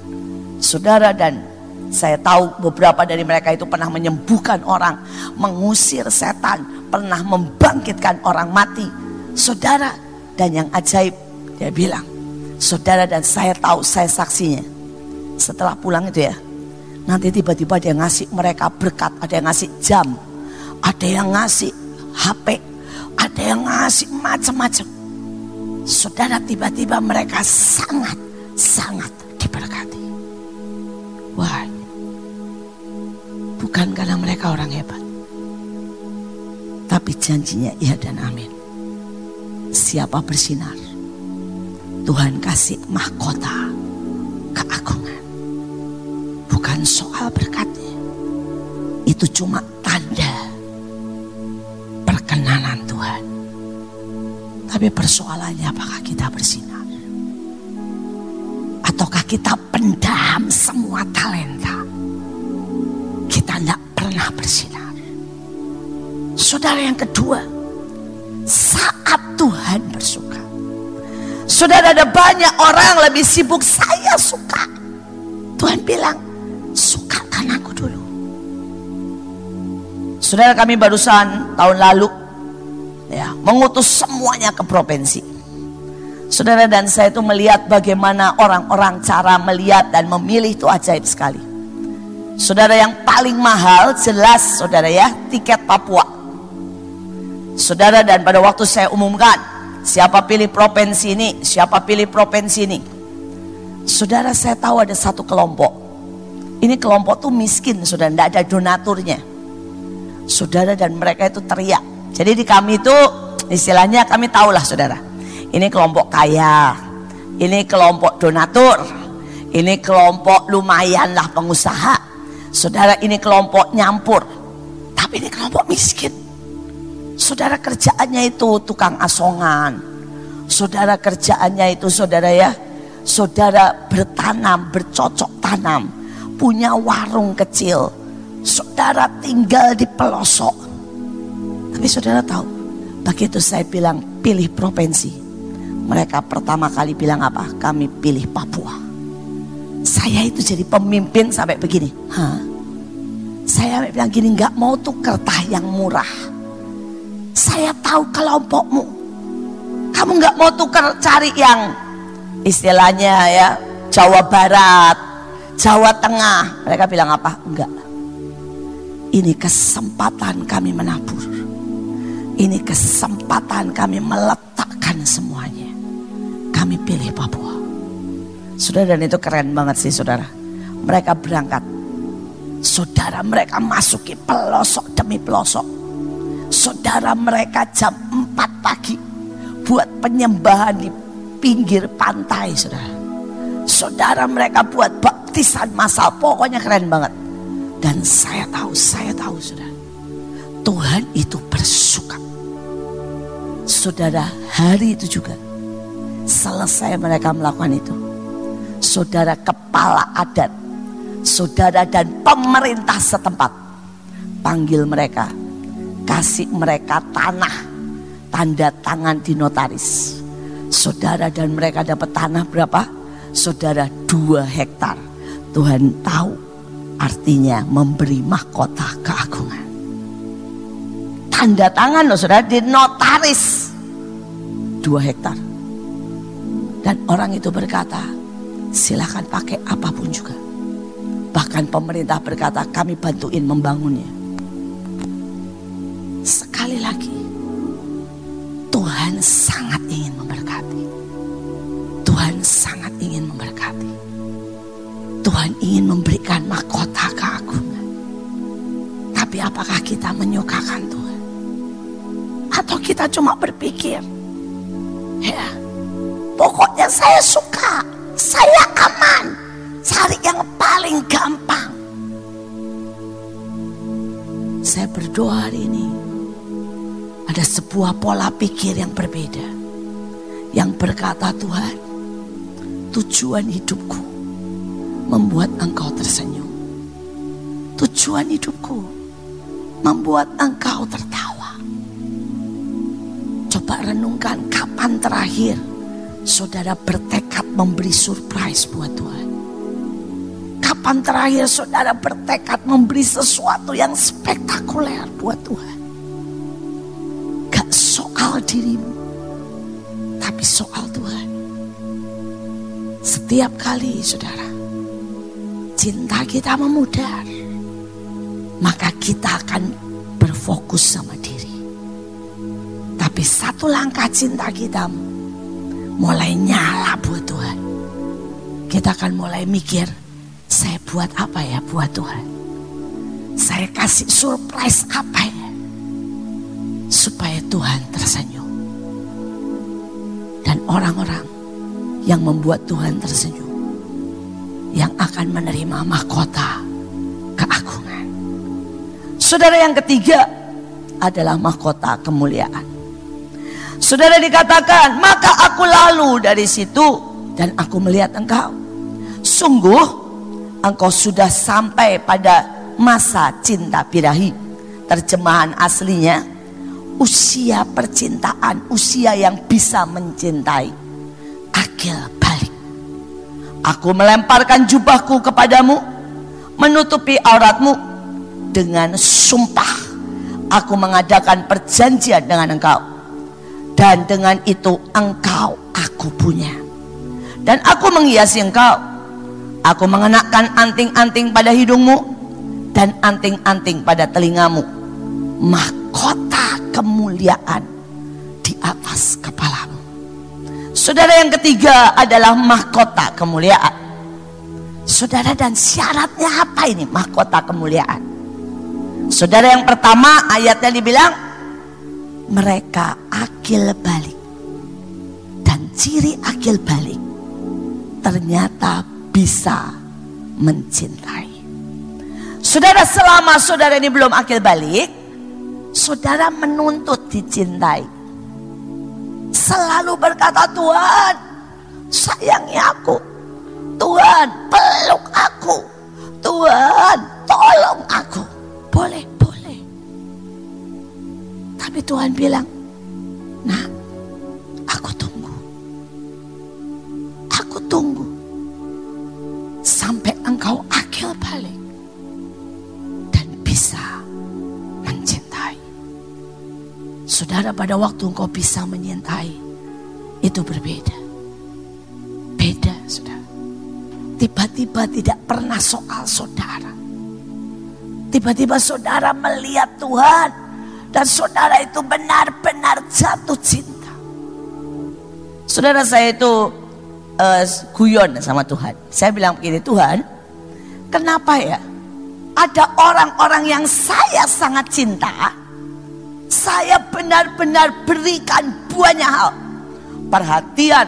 Saudara dan saya tahu beberapa dari mereka itu pernah menyembuhkan orang, mengusir setan, pernah membangkitkan orang mati. Saudara, dan yang ajaib, dia bilang, saudara dan saya tahu, saya saksinya. Setelah pulang itu ya, nanti tiba-tiba dia ngasih mereka berkat, ada yang ngasih jam, ada yang ngasih HP, ada yang ngasih macam-macam. Saudara tiba-tiba mereka sangat, sangat diberkati. Wah, Bukan karena mereka orang hebat. Tapi janjinya iya dan amin. Siapa bersinar, Tuhan kasih mahkota keagungan. Bukan soal berkatnya. Itu cuma tanda perkenanan Tuhan. Tapi persoalannya apakah kita bersinar? Ataukah kita pendam semua talenta? Pernah bersinar. Saudara yang kedua, saat Tuhan bersuka. Saudara ada banyak orang lebih sibuk saya suka. Tuhan bilang, sukakan aku dulu. Saudara kami barusan tahun lalu ya mengutus semuanya ke provinsi. Saudara dan saya itu melihat bagaimana orang-orang cara melihat dan memilih itu ajaib sekali. Saudara yang paling mahal jelas saudara ya tiket Papua. Saudara dan pada waktu saya umumkan siapa pilih provinsi ini, siapa pilih provinsi ini. Saudara saya tahu ada satu kelompok. Ini kelompok tuh miskin saudara, tidak ada donaturnya. Saudara dan mereka itu teriak. Jadi di kami itu istilahnya kami tahulah saudara. Ini kelompok kaya, ini kelompok donatur, ini kelompok lumayan lah pengusaha. Saudara ini kelompok nyampur. Tapi ini kelompok miskin. Saudara kerjaannya itu tukang asongan. Saudara kerjaannya itu saudara ya. Saudara bertanam, bercocok tanam. Punya warung kecil. Saudara tinggal di pelosok. Tapi saudara tahu. Begitu saya bilang pilih provinsi. Mereka pertama kali bilang apa? Kami pilih Papua. Saya itu jadi pemimpin sampai begini. Hah? Saya bilang gini, nggak mau tuh kertas yang murah. Saya tahu kelompokmu. Kamu nggak mau tuker cari yang istilahnya ya Jawa Barat, Jawa Tengah. Mereka bilang apa? Enggak. Ini kesempatan kami menabur. Ini kesempatan kami meletakkan semuanya. Kami pilih Papua. Saudara dan itu keren banget sih saudara. Mereka berangkat Saudara mereka masuki pelosok demi pelosok. Saudara mereka jam 4 pagi buat penyembahan di pinggir pantai saudara. Saudara mereka buat baptisan masal pokoknya keren banget. Dan saya tahu, saya tahu saudara. Tuhan itu bersuka. Saudara hari itu juga selesai mereka melakukan itu. Saudara kepala adat saudara dan pemerintah setempat. Panggil mereka, kasih mereka tanah, tanda tangan di notaris. Saudara dan mereka dapat tanah berapa? Saudara dua hektar. Tuhan tahu artinya memberi mahkota keagungan. Tanda tangan loh saudara di notaris. Dua hektar. Dan orang itu berkata, silakan pakai apa pun juga. Bahkan pemerintah berkata kami bantuin membangunnya. Sekali lagi, Tuhan sangat ingin memberkati. Tuhan sangat ingin memberkati. Tuhan ingin memberikan mahkota keagungan. Tapi apakah kita menyukakan Tuhan? Atau kita cuma berpikir, ya pokoknya saya suka, saya aman, Cari yang paling gampang. Saya berdoa hari ini. Ada sebuah pola pikir yang berbeda. Yang berkata Tuhan, tujuan hidupku membuat engkau tersenyum. Tujuan hidupku membuat engkau tertawa. Coba renungkan kapan terakhir saudara bertekad memberi surprise buat Tuhan. Kapan terakhir saudara bertekad memberi sesuatu yang spektakuler buat Tuhan? Gak soal dirimu, tapi soal Tuhan. Setiap kali saudara, cinta kita memudar, maka kita akan berfokus sama diri. Tapi satu langkah cinta kita mulai nyala buat Tuhan. Kita akan mulai mikir, saya buat apa ya buat Tuhan? Saya kasih surprise apa ya? Supaya Tuhan tersenyum. Dan orang-orang yang membuat Tuhan tersenyum. Yang akan menerima mahkota keagungan. Saudara yang ketiga adalah mahkota kemuliaan. Saudara dikatakan, maka aku lalu dari situ dan aku melihat engkau. Sungguh engkau sudah sampai pada masa cinta birahi. Terjemahan aslinya, usia percintaan, usia yang bisa mencintai. Akil balik. Aku melemparkan jubahku kepadamu, menutupi auratmu dengan sumpah. Aku mengadakan perjanjian dengan engkau. Dan dengan itu engkau aku punya. Dan aku menghiasi engkau Aku mengenakan anting-anting pada hidungmu dan anting-anting pada telingamu. Mahkota kemuliaan di atas kepalamu. Saudara yang ketiga adalah mahkota kemuliaan. Saudara dan syaratnya apa ini mahkota kemuliaan? Saudara yang pertama ayatnya dibilang mereka akil balik. Dan ciri akil balik ternyata bisa mencintai. Saudara selama saudara ini belum akil balik, saudara menuntut dicintai. Selalu berkata Tuhan, sayangi aku. Tuhan, peluk aku. Tuhan, tolong aku. Boleh. Tapi Tuhan bilang, nah aku tunggu. Aku tunggu. Sampai engkau akil balik. Dan bisa mencintai. Saudara pada waktu engkau bisa menyintai, Itu berbeda. Beda saudara. Tiba-tiba tidak pernah soal saudara. Tiba-tiba saudara melihat Tuhan dan saudara itu benar-benar jatuh cinta. Saudara saya itu uh, guyon sama Tuhan. Saya bilang begini, Tuhan, kenapa ya ada orang-orang yang saya sangat cinta, saya benar-benar berikan banyak hal. Perhatian,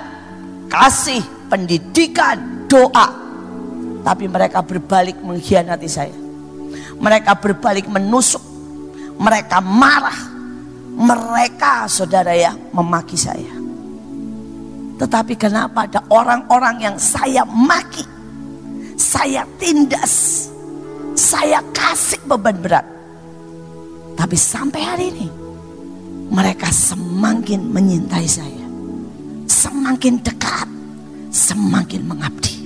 kasih, pendidikan, doa. Tapi mereka berbalik mengkhianati saya. Mereka berbalik menusuk. Mereka marah. Mereka saudara ya memaki saya. Tetapi kenapa ada orang-orang yang saya maki, saya tindas, saya kasih beban berat. Tapi sampai hari ini mereka semakin menyintai saya. Semakin dekat, semakin mengabdi.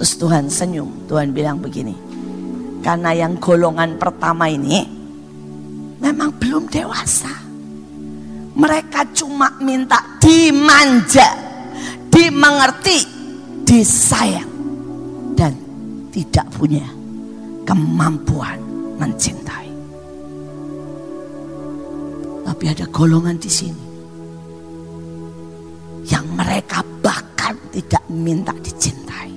Terus Tuhan senyum, Tuhan bilang begini. Karena yang golongan pertama ini memang belum dewasa mereka cuma minta dimanja, dimengerti, disayang. Dan tidak punya kemampuan mencintai. Tapi ada golongan di sini yang mereka bahkan tidak minta dicintai.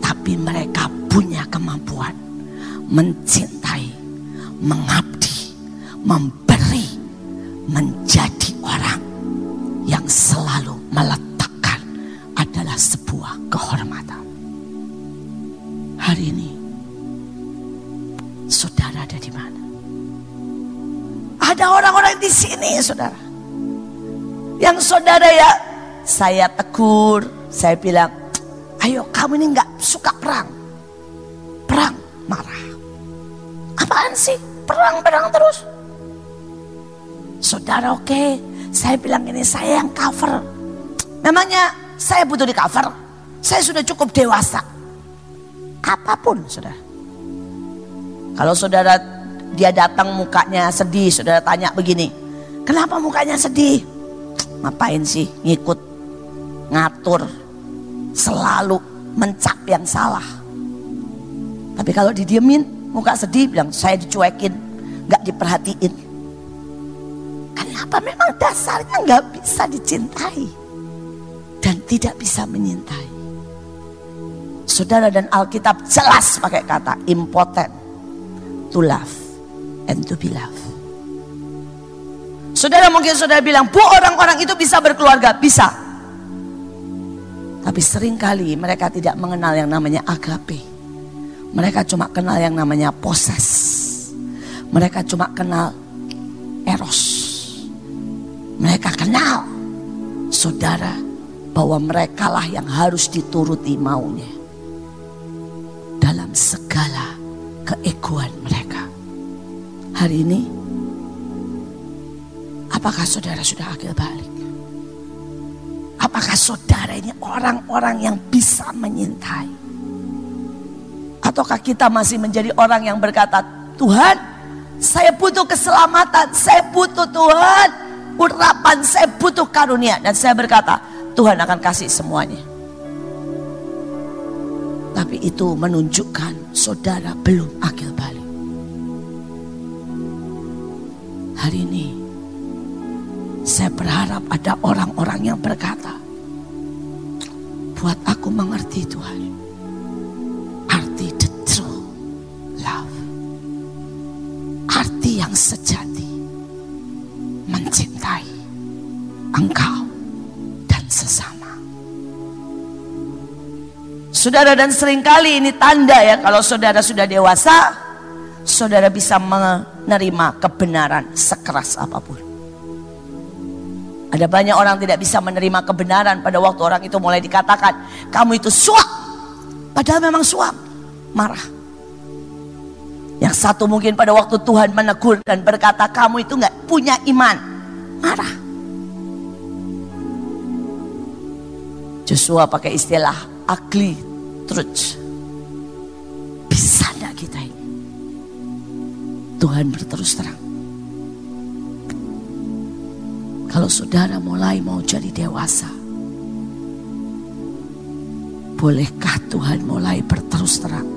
Tapi mereka punya kemampuan mencintai, mengabdi, memberi menjadi orang yang selalu meletakkan adalah sebuah kehormatan. Hari ini, saudara ada di mana? Ada orang-orang di sini, saudara. Yang saudara ya, saya tegur, saya bilang, ayo kamu ini nggak suka perang. Perang, marah. Apaan sih? Perang-perang terus. Saudara oke, okay. saya bilang ini saya yang cover. Memangnya saya butuh di cover? Saya sudah cukup dewasa. Apa pun saudara. Kalau saudara dia datang mukanya sedih, saudara tanya begini. Kenapa mukanya sedih? Ngapain sih ngikut, ngatur, selalu mencap yang salah. Tapi kalau didiemin, muka sedih bilang saya dicuekin, gak diperhatiin. Kenapa memang dasarnya nggak bisa dicintai dan tidak bisa menyintai. Saudara dan Alkitab jelas pakai kata impotent to love and to be loved. Saudara mungkin saudara bilang, bu orang-orang itu bisa berkeluarga, bisa. Tapi sering kali mereka tidak mengenal yang namanya agape. Mereka cuma kenal yang namanya poses. Mereka cuma kenal eros. Mereka kenal saudara bahwa mereka lah yang harus dituruti maunya. Dalam segala keegoan mereka. Hari ini, apakah saudara sudah akil balik? Apakah saudara ini orang-orang yang bisa menyintai? Ataukah kita masih menjadi orang yang berkata, Tuhan, saya butuh keselamatan, saya butuh Tuhan, urapan saya butuh karunia dan saya berkata Tuhan akan kasih semuanya. Tapi itu menunjukkan saudara belum akil balik. Hari ini saya berharap ada orang-orang yang berkata, buat aku mengerti Tuhan. Yang sejati mencintai engkau dan sesama. Saudara dan sering kali ini tanda ya kalau saudara sudah dewasa, saudara bisa menerima kebenaran sekeras apa pun. Ada banyak orang tidak bisa menerima kebenaran pada waktu orang itu mulai dikatakan, kamu itu suap. Padahal memang suap, marah. Yang satu mungkin pada waktu Tuhan menegur dan berkata kamu itu nggak punya iman. Marah. Joshua pakai istilah ugly truth. Bisa enggak kita ini? Tuhan berterus terang. Kalau saudara mulai mau jadi dewasa, bolehkah Tuhan mulai berterus terang?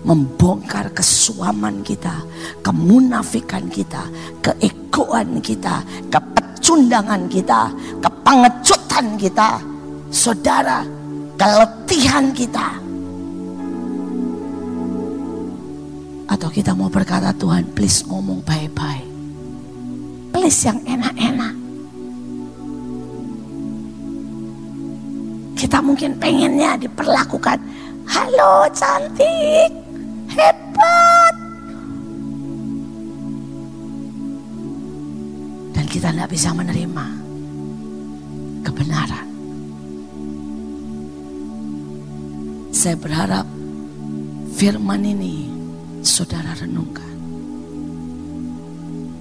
Membongkar kesuaman kita, kemunafikan kita, keegoan kita, kepecundangan kita, kepengecutan kita. Saudara, keletihan kita. Atau kita mau berkata Tuhan please ngomong baik-baik. Please yang enak-enak. Kita mungkin pengennya diperlakukan. Halo cantik, hebat. Dan kita tidak bisa menerima kebenaran. Saya berharap firman ini saudara renungkan.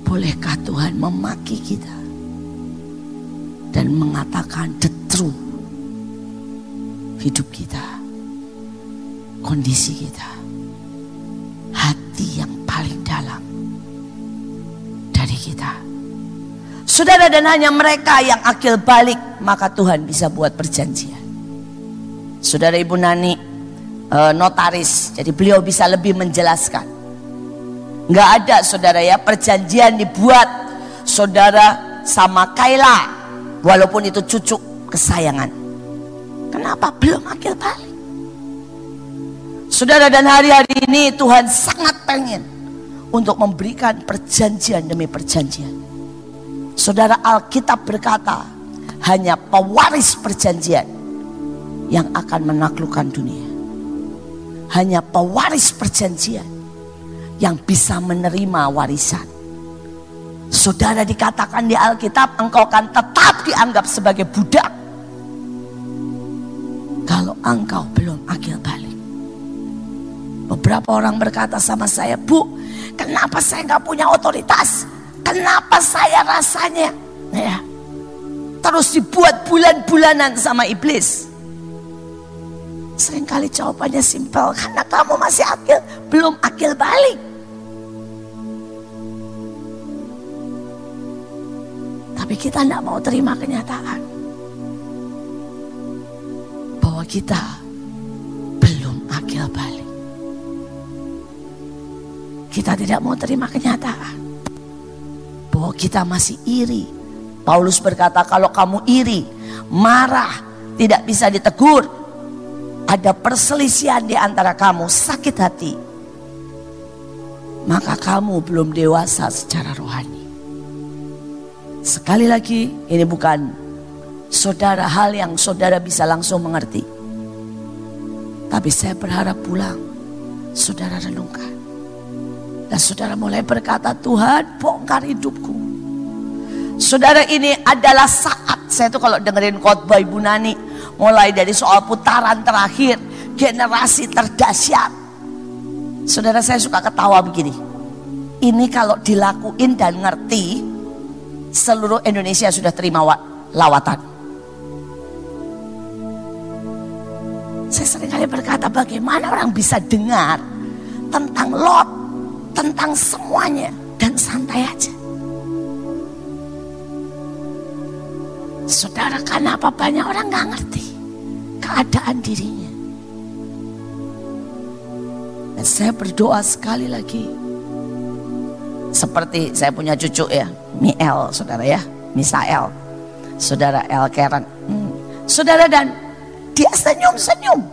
Bolehkah Tuhan memaki kita dan mengatakan the truth hidup kita, kondisi kita, hati yang paling dalam dari kita. Saudara dan hanya mereka yang akil balik maka Tuhan bisa buat perjanjian. Saudara Ibu Nani uh, notaris, jadi beliau bisa lebih menjelaskan. Nggak ada saudara ya perjanjian dibuat saudara sama Kaila walaupun itu cucu kesayangan. Kenapa belum akil balik? Saudara dan hari-hari ini Tuhan sangat pengen untuk memberikan perjanjian demi perjanjian. Saudara Alkitab berkata hanya pewaris perjanjian yang akan menaklukkan dunia. Hanya pewaris perjanjian yang bisa menerima warisan. Saudara dikatakan di Alkitab engkau akan tetap dianggap sebagai budak. Kalau engkau belum akil balik. Beberapa orang berkata sama saya, Bu, kenapa saya nggak punya otoritas? Kenapa saya rasanya? Ya, terus dibuat bulan-bulanan sama iblis. Seringkali jawabannya simpel, karena kamu masih akil, belum akil balik. Tapi kita tidak mau terima kenyataan. Bahwa kita belum akil balik. Kita tidak mau terima kenyataan. Bahwa kita masih iri. Paulus berkata kalau kamu iri, marah, tidak bisa ditegur. Ada perselisihan di antara kamu, sakit hati. Maka kamu belum dewasa secara rohani. Sekali lagi, ini bukan saudara hal yang saudara bisa langsung mengerti. Tapi saya berharap pulang, saudara renungkan. Dan saudara mulai berkata, Tuhan bongkar hidupku. Saudara ini adalah saat, saya tuh kalau dengerin khotbah Ibu Nani, mulai dari soal putaran terakhir, generasi terdahsyat. Saudara saya suka ketawa begini. Ini kalau dilakuin dan ngerti, seluruh Indonesia sudah terima lawatan. Saya sering kali berkata bagaimana orang bisa dengar tentang Lot, tentang semuanya dan santai aja. Saudara, kenapa banyak orang nggak ngerti keadaan dirinya? Dan saya berdoa sekali lagi seperti saya punya cucu ya, Miel, saudara ya, Misael, saudara El Karen. Hmm. Saudara dan dia senyum-senyum.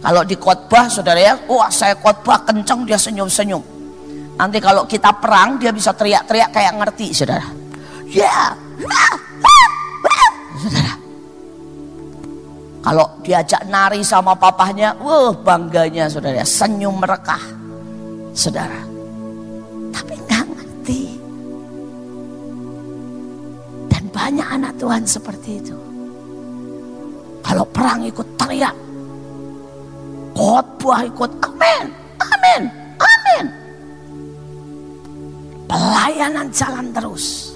Kalau di khotbah saudara ya, wah saya khotbah kencang dia senyum-senyum. Nanti kalau kita perang dia bisa teriak-teriak kayak ngerti saudara. Ya, yeah. saudara. Kalau diajak nari sama papahnya, wah bangganya saudara, senyum merekah. Saudara, Banyak anak Tuhan seperti itu. Kalau perang ikut teriak. Khotbah ikut amin, amin. Pelayanan jalan terus.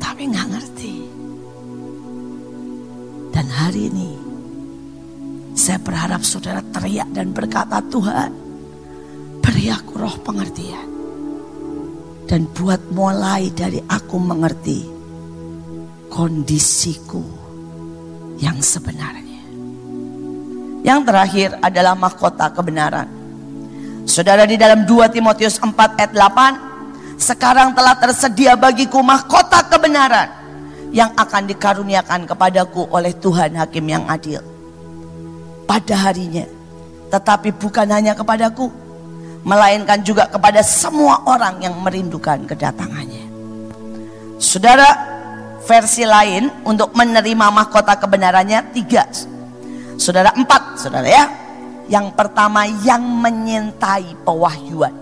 Tapi nggak ngerti. Dan hari ini saya berharap saudara teriak dan berkata Tuhan beri aku roh pengertian. Dan buat mulai dari aku mengerti kondisiku yang sebenarnya. Yang terakhir adalah mahkota kebenaran. Saudara di dalam 2 Timotius 4 ayat 8, sekarang telah tersedia bagiku mahkota kebenaran yang akan dikaruniakan kepadaku oleh Tuhan Hakim yang adil. Pada harinya, tetapi bukan hanya kepadaku, melainkan juga kepada semua orang yang merindukan kedatangannya. Saudara, versi lain untuk menerima mahkota kebenarannya tiga. Saudara empat, saudara ya. Yang pertama yang menyintai pewahyuan.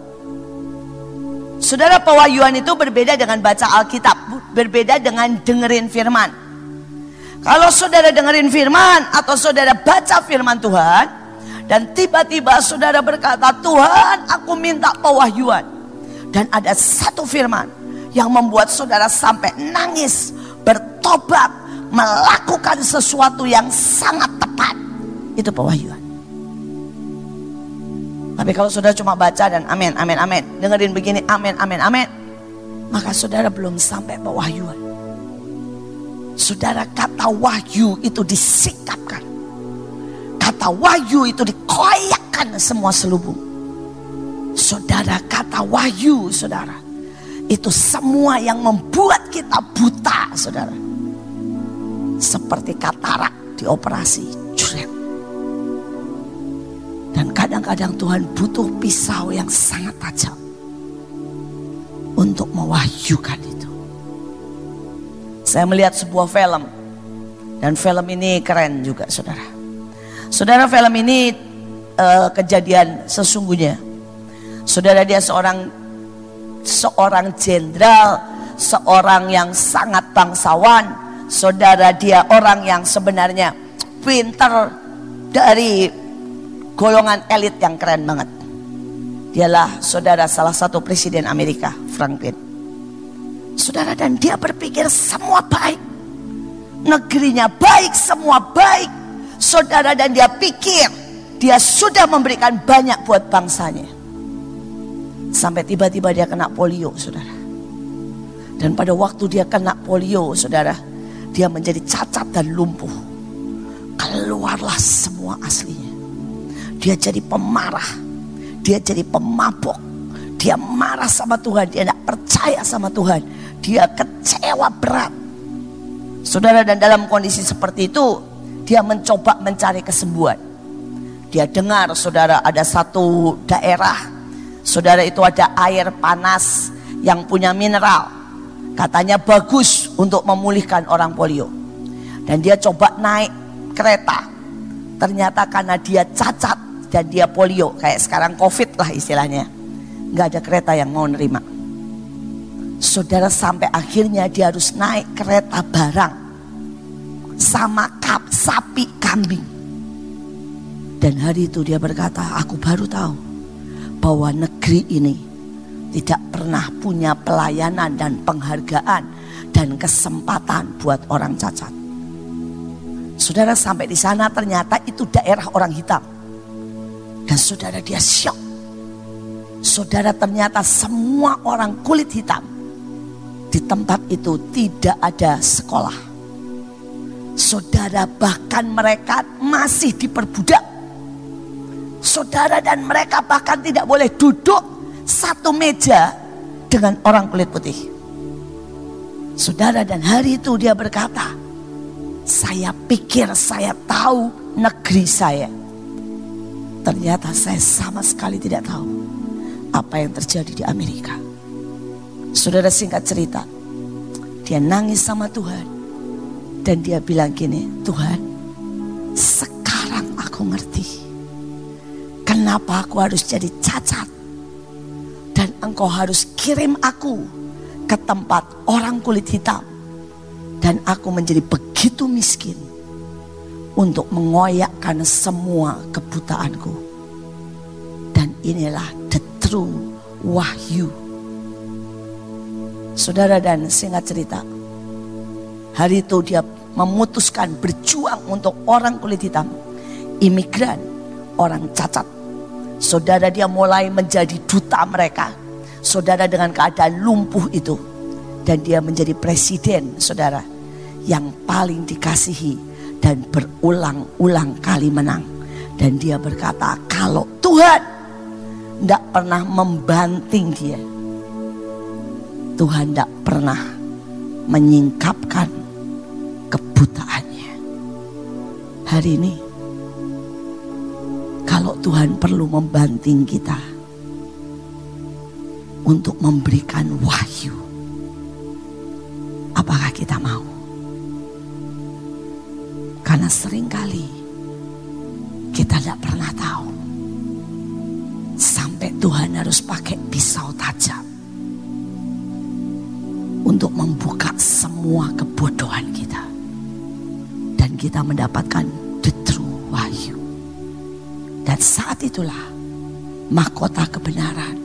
Saudara pewahyuan itu berbeda dengan baca Alkitab, berbeda dengan dengerin firman. Kalau saudara dengerin firman atau saudara baca firman Tuhan dan tiba-tiba saudara berkata, "Tuhan, aku minta pewahyuan." Dan ada satu firman yang membuat saudara sampai nangis, bertobat, melakukan sesuatu yang sangat tepat. Itu pewahyuan. Tapi kalau saudara cuma baca dan amin, amin, amin. Dengerin begini, amin, amin, amin. Maka saudara belum sampai pewahyuan. Saudara kata wahyu itu disikapkan. Kata wahyu itu dikoyakkan semua selubung. Saudara kata wahyu saudara. Itu semua yang membuat kita buta saudara. Seperti katarak dioperasi. Juret. Dan kadang-kadang Tuhan butuh pisau yang sangat tajam untuk mewahyukan itu. Saya melihat sebuah film dan film ini keren juga saudara. Saudara film ini uh, kejadian sesungguhnya. Saudara dia seorang seorang jenderal, seorang yang sangat bangsawan. Saudara dia orang yang sebenarnya pinter dari golongan elit yang keren banget. Dialah saudara salah satu presiden Amerika, Franklin. Saudara dan dia berpikir semua baik. Negerinya baik, semua baik. Saudara dan dia pikir dia sudah memberikan banyak buat bangsanya. Sampai tiba-tiba dia kena polio, saudara. Dan pada waktu dia kena polio, saudara, dia menjadi cacat dan lumpuh. Keluarlah semua aslinya. Dia jadi pemarah. Dia jadi pemabok. Dia marah sama Tuhan. Dia tidak percaya sama Tuhan. Dia kecewa berat. Saudara dan dalam kondisi seperti itu. Dia mencoba mencari kesembuhan. Dia dengar saudara ada satu daerah. Saudara itu ada air panas yang punya mineral. Katanya bagus untuk memulihkan orang polio. Dan dia coba naik kereta. Ternyata karena dia cacat dan dia polio kayak sekarang covid lah istilahnya nggak ada kereta yang mau nerima saudara sampai akhirnya dia harus naik kereta barang sama kap, sapi kambing dan hari itu dia berkata aku baru tahu bahwa negeri ini tidak pernah punya pelayanan dan penghargaan dan kesempatan buat orang cacat. Saudara sampai di sana ternyata itu daerah orang hitam. Dan saudara dia syok. Saudara ternyata semua orang kulit hitam di tempat itu tidak ada sekolah. Saudara bahkan mereka masih diperbudak. Saudara dan mereka bahkan tidak boleh duduk satu meja dengan orang kulit putih. Saudara dan hari itu dia berkata, saya pikir saya tahu negeri saya. Ternyata saya sama sekali tidak tahu apa yang terjadi di Amerika. Saudara singkat cerita, dia nangis sama Tuhan. Dan dia bilang gini, Tuhan sekarang aku ngerti. Kenapa aku harus jadi cacat. Dan engkau harus kirim aku ke tempat orang kulit hitam. Dan aku menjadi begitu miskin untuk mengoyakkan semua kebutaanku. Dan inilah the true wahyu. Saudara dan singkat cerita, hari itu dia memutuskan berjuang untuk orang kulit hitam, imigran, orang cacat. Saudara dia mulai menjadi duta mereka. Saudara dengan keadaan lumpuh itu. Dan dia menjadi presiden saudara. Yang paling dikasihi dan berulang-ulang kali menang. Dan dia berkata kalau Tuhan tidak pernah membanting dia. Tuhan tidak pernah menyingkapkan kebutaannya. Hari ini, kalau Tuhan perlu membanting kita untuk memberikan wahyu, apakah kita mau? Karena sering kali kita tidak pernah tahu sampai Tuhan harus pakai pisau tajam untuk membuka semua kebodohan kita. Dan kita mendapatkan the true wahyu. Dan saat itulah mahkota kebenaran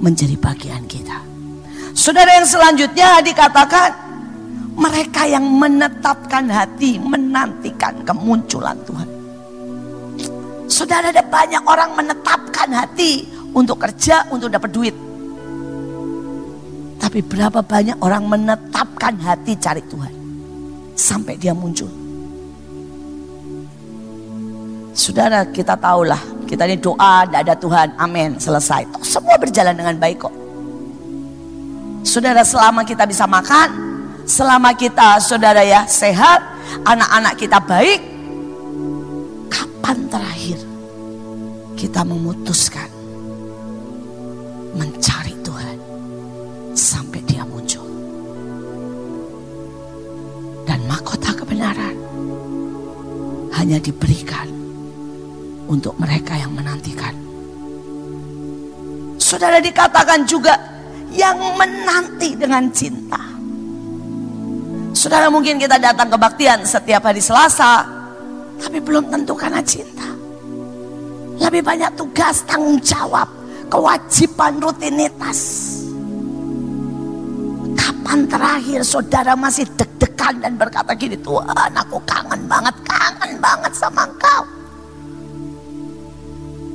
menjadi bagian kita. Saudara yang selanjutnya dikatakan mereka yang menetapkan hati menantikan kemunculan Tuhan. Saudara ada banyak orang menetapkan hati untuk kerja, untuk dapat duit. Tapi berapa banyak orang menetapkan hati cari Tuhan. Sampai dia muncul. Saudara kita tahulah. Kita ini doa, tidak ada Tuhan. Amin. Selesai. Semua berjalan dengan baik kok. Saudara selama kita bisa makan. Selama kita saudara ya sehat. Anak-anak kita baik. Kapan terakhir kita memutuskan mencari Tuhan sampai dia muncul. Dan mahkota kebenaran hanya diberikan untuk mereka yang menantikan. Saudara dikatakan juga yang menanti dengan cinta. Saudara mungkin kita datang kebaktian setiap hari Selasa, tapi belum tentu karena cinta. Lebih banyak tugas, tanggung jawab, kewajiban, rutinitas. Kapan terakhir saudara masih deg-degan dan berkata gini, Tuhan aku kangen banget, kangen banget sama engkau.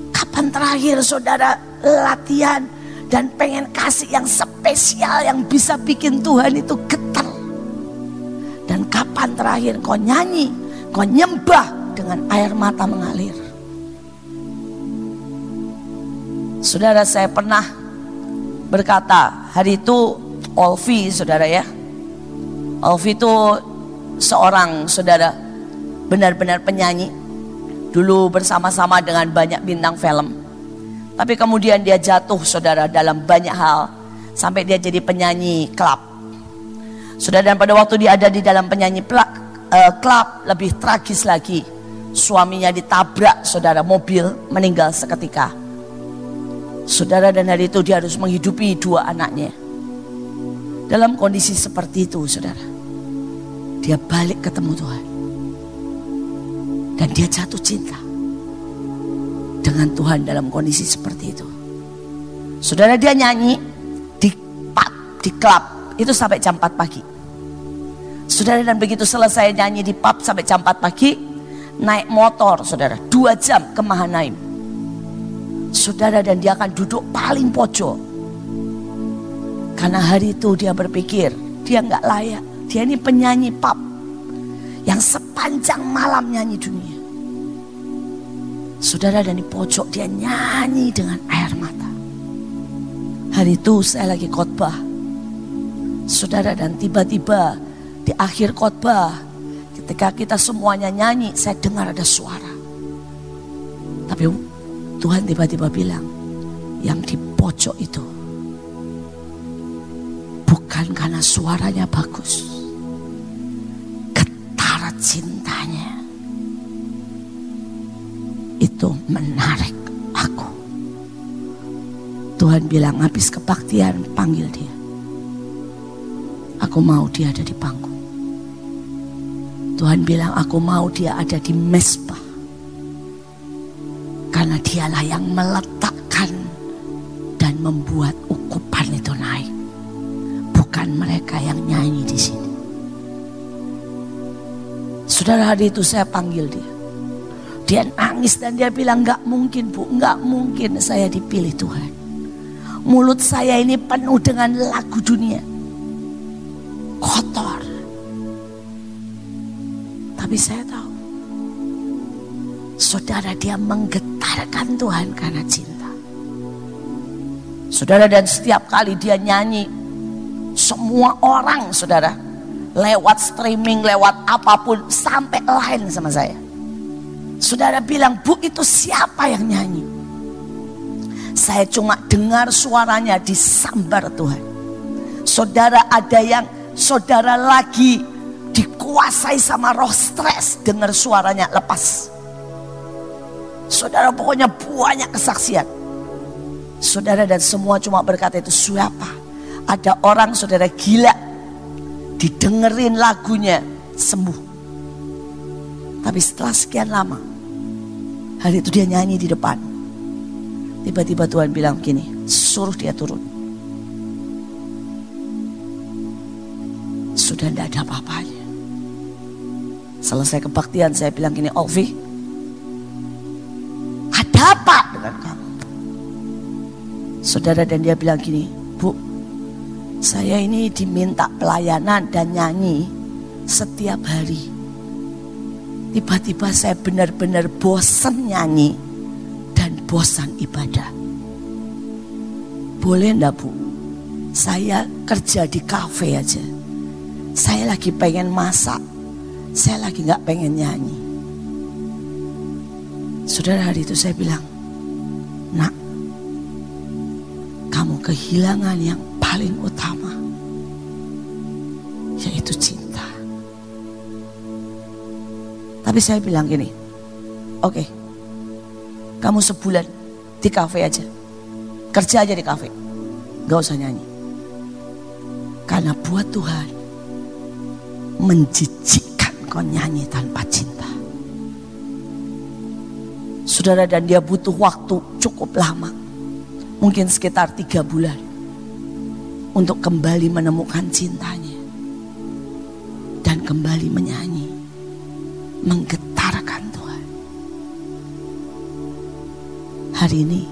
Kapan terakhir saudara latihan dan pengen kasih yang spesial yang bisa bikin Tuhan itu getar. Kapan terakhir kau nyanyi, kau nyembah dengan air mata mengalir. Saudara saya pernah berkata hari itu Olvi saudara ya. Olvi itu seorang saudara benar-benar penyanyi. Dulu bersama-sama dengan banyak bintang film. Tapi kemudian dia jatuh saudara dalam banyak hal. Sampai dia jadi penyanyi klub. Saudara dan pada waktu dia ada di dalam penyanyi uh, klub lebih tragis lagi. Suaminya ditabrak saudara mobil meninggal seketika. Saudara dan hari itu dia harus menghidupi dua anaknya. Dalam kondisi seperti itu saudara. Dia balik ketemu Tuhan. Dan dia jatuh cinta. Dengan Tuhan dalam kondisi seperti itu. Saudara dia nyanyi di pub, di klub. Itu sampai jam 4 pagi. Saudara dan begitu selesai nyanyi di pub sampai jam 4 pagi. Naik motor saudara. Dua jam ke Mahanaim. Saudara dan dia akan duduk paling pojok karena hari itu dia berpikir dia nggak layak. Dia ini penyanyi pop yang sepanjang malam nyanyi dunia. Saudara dan di pojok dia nyanyi dengan air mata. Hari itu saya lagi khotbah. Saudara dan tiba-tiba di akhir khotbah ketika kita semuanya nyanyi saya dengar ada suara. Tapi Tuhan tiba-tiba bilang yang di pojok itu bukan karena suaranya bagus. Getar cintanya itu menarik aku. Tuhan bilang habis kebaktian panggil dia. Aku mau dia ada di panggung. Tuhan bilang aku mau dia ada di mesbah. Karena dialah yang meletakkan dan membuat ukupan itu naik bukan mereka yang nyanyi di sini. Saudara hari itu saya panggil dia. Dia nangis dan dia bilang gak mungkin bu, gak mungkin saya dipilih Tuhan. Mulut saya ini penuh dengan lagu dunia. Kotor. Tapi saya tahu. Saudara dia menggetarkan Tuhan karena cinta. Saudara dan setiap kali dia nyanyi. Semua orang saudara. Lewat streaming, lewat apa pun. Sampai lain sama saya. Saudara bilang, bu itu siapa yang nyanyi? Saya cuma dengar suaranya disambar Tuhan. Saudara ada yang saudara lagi dikuasai sama roh stres dengar suaranya lepas. Saudara pokoknya banyak kesaksian. Saudara dan semua cuma berkata itu siapa? Ada orang saudara gila didengerin lagunya sembuh. Tapi setelah sekian lama hari itu dia nyanyi di depan. Tiba-tiba Tuhan bilang gini, suruh dia turun. Sudah tidak ada apa-apanya. Selesai kebaktian saya bilang gini, Olvi, ada apa dengan kamu? Saudara dan dia bilang gini, Bu, saya ini diminta pelayanan dan nyanyi setiap hari. Tiba-tiba saya benar-benar bosan nyanyi bosan ibadah. Boleh enggak bu? Saya kerja di kafe aja. Saya lagi pengen masak. Saya lagi nggak pengen nyanyi. Saudara hari itu saya bilang, nak, kamu kehilangan yang paling utama, yaitu cinta. Tapi saya bilang gini, oke, okay, kamu sebulan di kafe aja. Kerja aja di kafe. Gak usah nyanyi. Karena buat Tuhan menjijikkan kau nyanyi tanpa cinta. Saudara dan dia butuh waktu cukup lama. Mungkin sekitar tiga bulan. Untuk kembali menemukan cintanya. Dan kembali menyanyi. Menggetar hari ini?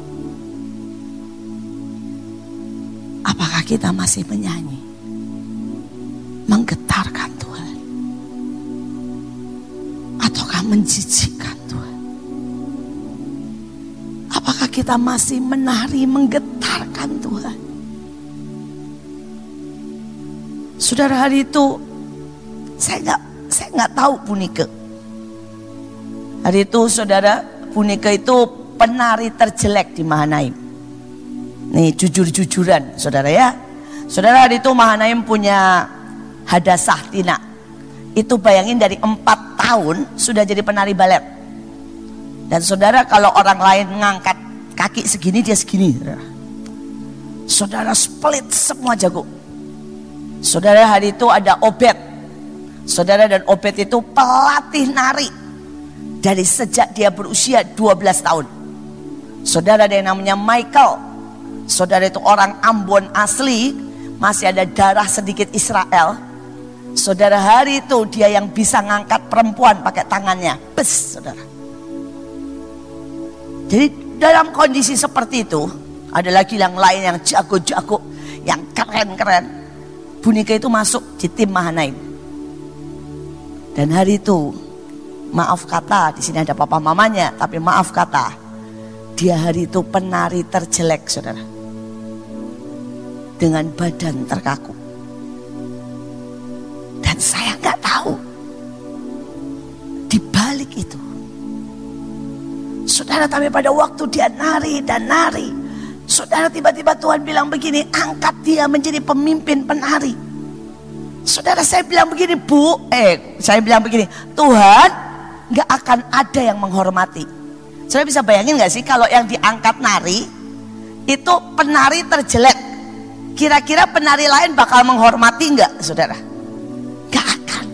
Apakah kita masih menyanyi? Menggetarkan menjijikkan Tuhan? Apakah kita masih menari menggetarkan Tuhan? Saudara hari itu saya nggak saya nggak tahu Punike. Hari itu saudara Punike itu penari terjelek di Mahanaim. Nih jujur-jujuran saudara ya. Saudara hari itu Mahanaim punya Hadasah Tina. Itu bayangin dari empat tahun sudah jadi penari balet. Dan saudara kalau orang lain ngangkat kaki segini dia segini. Saudara, split semua jago. Saudara hari itu ada Obet. Saudara dan Obet itu pelatih nari. Dari sejak dia berusia 12 tahun. Saudara ada yang namanya Michael. Saudara itu orang Ambon asli, masih ada darah sedikit Israel. Saudara hari itu dia yang bisa ngangkat perempuan pakai tangannya. Bes, saudara. Jadi dalam kondisi seperti itu, ada lagi yang lain yang jago-jago, yang keren-keren. Bunika itu masuk di tim Mahanaim. Dan hari itu, maaf kata, di sini ada papa mamanya, tapi maaf kata, dia hari itu penari terjelek saudara. Dengan badan terkaku. Dan saya nggak tahu. Di balik itu. Saudara tapi pada waktu dia nari dan nari. Saudara tiba-tiba Tuhan bilang begini. Angkat dia menjadi pemimpin penari. Saudara saya bilang begini bu. Eh saya bilang begini. Tuhan nggak akan ada yang menghormati saya bisa bayangin gak sih kalau yang diangkat nari itu penari terjelek. Kira-kira penari lain bakal menghormati nggak, saudara? Gak akan.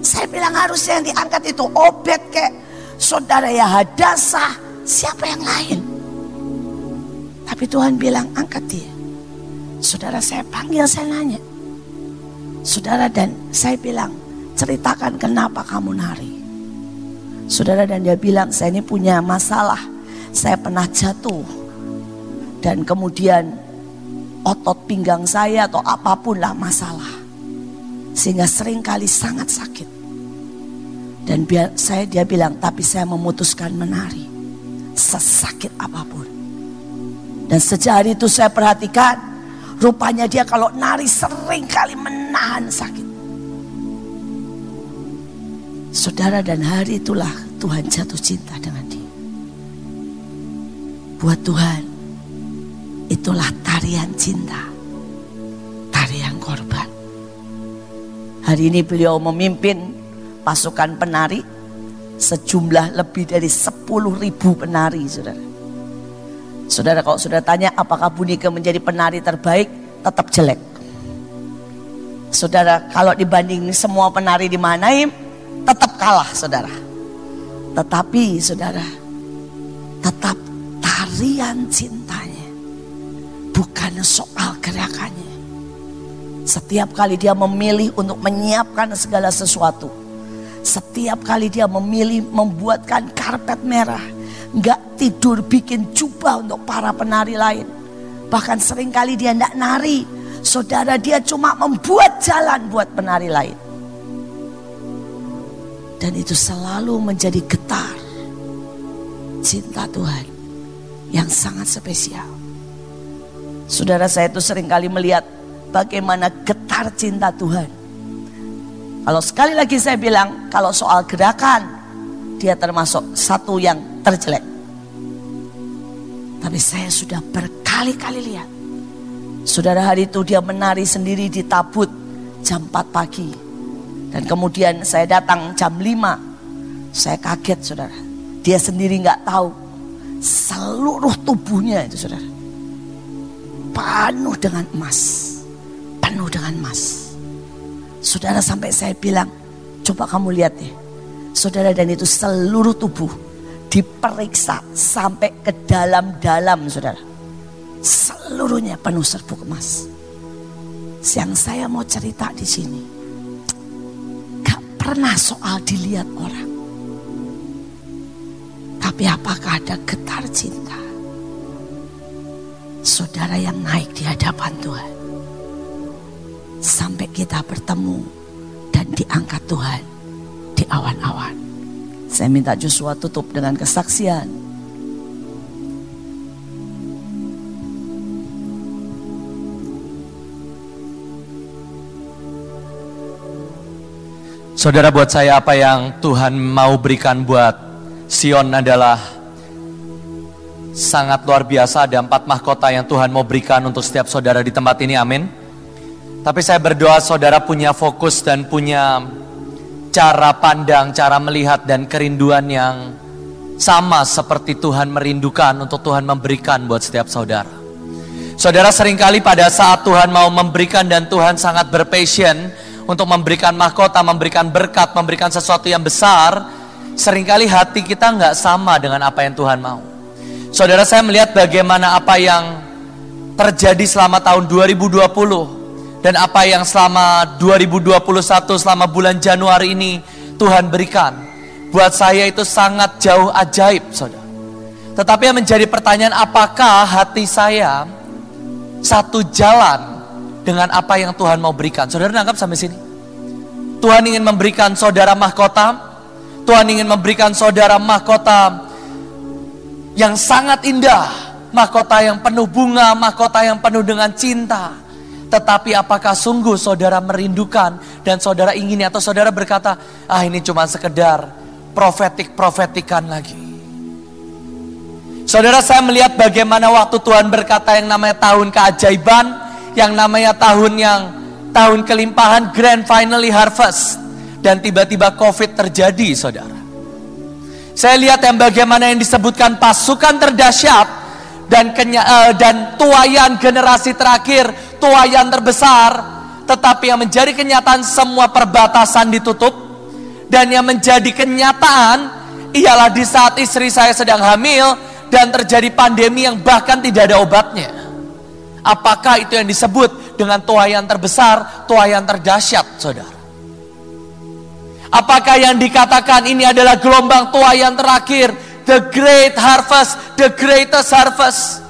Saya bilang harusnya yang diangkat itu obet kayak saudara ya hadasah, siapa yang lain? Tapi Tuhan bilang angkat dia. Saudara saya panggil, saya nanya. Saudara dan saya bilang, ceritakan kenapa kamu nari. Saudara dan dia bilang saya ini punya masalah. Saya pernah jatuh. Dan kemudian otot pinggang saya atau apa pun lah masalah. Sehingga sering kali sangat sakit. Dan biar saya dia bilang tapi saya memutuskan menari. Sesakit apa pun. Dan sejak hari itu saya perhatikan rupanya dia kalau nari sering kali menahan sakit. Saudara dan hari itulah Tuhan jatuh cinta dengan dia. Buat Tuhan itulah tarian cinta. Tarian korban. Hari ini beliau memimpin pasukan penari sejumlah lebih dari 10 ribu penari saudara. Saudara kalau sudah tanya apakah Bunike menjadi penari terbaik, tetap jelek. Saudara kalau dibanding semua penari di Manaim, tetap kalah saudara. Tetapi saudara, tetap tarian cintanya. Bukan soal gerakannya. Setiap kali dia memilih untuk menyiapkan segala sesuatu. Setiap kali dia memilih membuatkan karpet merah nggak tidur bikin jubah untuk para penari lain. Bahkan sering kali dia nggak nari. Saudara dia cuma membuat jalan buat penari lain. Dan itu selalu menjadi getar cinta Tuhan yang sangat spesial. Saudara saya itu sering kali melihat bagaimana getar cinta Tuhan. Kalau sekali lagi saya bilang, kalau soal gerakan, dia termasuk satu yang terjelek. Tapi saya sudah berkali-kali lihat. Saudara hari itu dia menari sendiri di tabut jam 4 pagi. Dan kemudian saya datang jam 5. Saya kaget saudara. Dia sendiri nggak tahu. Seluruh tubuhnya itu saudara. Penuh dengan emas. Penuh dengan emas. Saudara sampai saya bilang, coba kamu lihat ya. Saudara dan itu seluruh tubuh diperiksa sampai ke dalam-dalam saudara. Seluruhnya penuh serbuk emas. Yang saya mau cerita di sini. Gak pernah soal dilihat orang. Tapi apakah ada getar cinta? Saudara yang naik di hadapan Tuhan. Sampai kita bertemu dan diangkat Tuhan di awan-awan. Saya minta Joshua tutup dengan kesaksian. Saudara buat saya apa yang Tuhan mau berikan buat Sion adalah sangat luar biasa. Ada empat mahkota yang Tuhan mau berikan untuk setiap saudara di tempat ini, amin. Tapi saya berdoa saudara punya fokus dan punya cara pandang, cara melihat dan kerinduan yang sama seperti Tuhan merindukan untuk Tuhan memberikan buat setiap saudara. Saudara sering kali pada saat Tuhan mau memberikan dan Tuhan sangat berpassion untuk memberikan mahkota, memberikan berkat, memberikan sesuatu yang besar, sering kali hati kita nggak sama dengan apa yang Tuhan mau. Saudara saya melihat bagaimana apa yang terjadi selama tahun 2020 dan apa yang selama 2021 selama bulan Januari ini Tuhan berikan buat saya itu sangat jauh ajaib saudara. Tetapi yang menjadi pertanyaan apakah hati saya satu jalan dengan apa yang Tuhan mau berikan? Saudara nangkap sampai sini. Tuhan ingin memberikan saudara mahkota. Tuhan ingin memberikan saudara mahkota yang sangat indah. Mahkota yang penuh bunga mahkota yang penuh dengan cinta tetapi apakah sungguh saudara merindukan dan saudara ingin atau saudara berkata, ah ini cuma sekedar profetik-profetikan lagi. Saudara saya melihat bagaimana waktu Tuhan berkata yang namanya tahun keajaiban, yang namanya tahun yang tahun kelimpahan grand finally harvest dan tiba-tiba covid terjadi saudara. Saya lihat yang bagaimana yang disebutkan pasukan terdahsyat dan uh, dan tuayan generasi terakhir tua yang terbesar, tetapi yang menjadi kenyataan semua perbatasan ditutup dan yang menjadi kenyataan ialah di saat istri saya sedang hamil dan terjadi pandemi yang bahkan tidak ada obatnya. Apakah itu yang disebut dengan tua yang terbesar, tua yang terdahsyat, saudara? Apakah yang dikatakan ini adalah gelombang tua yang terakhir? The great harvest, the greatest harvest.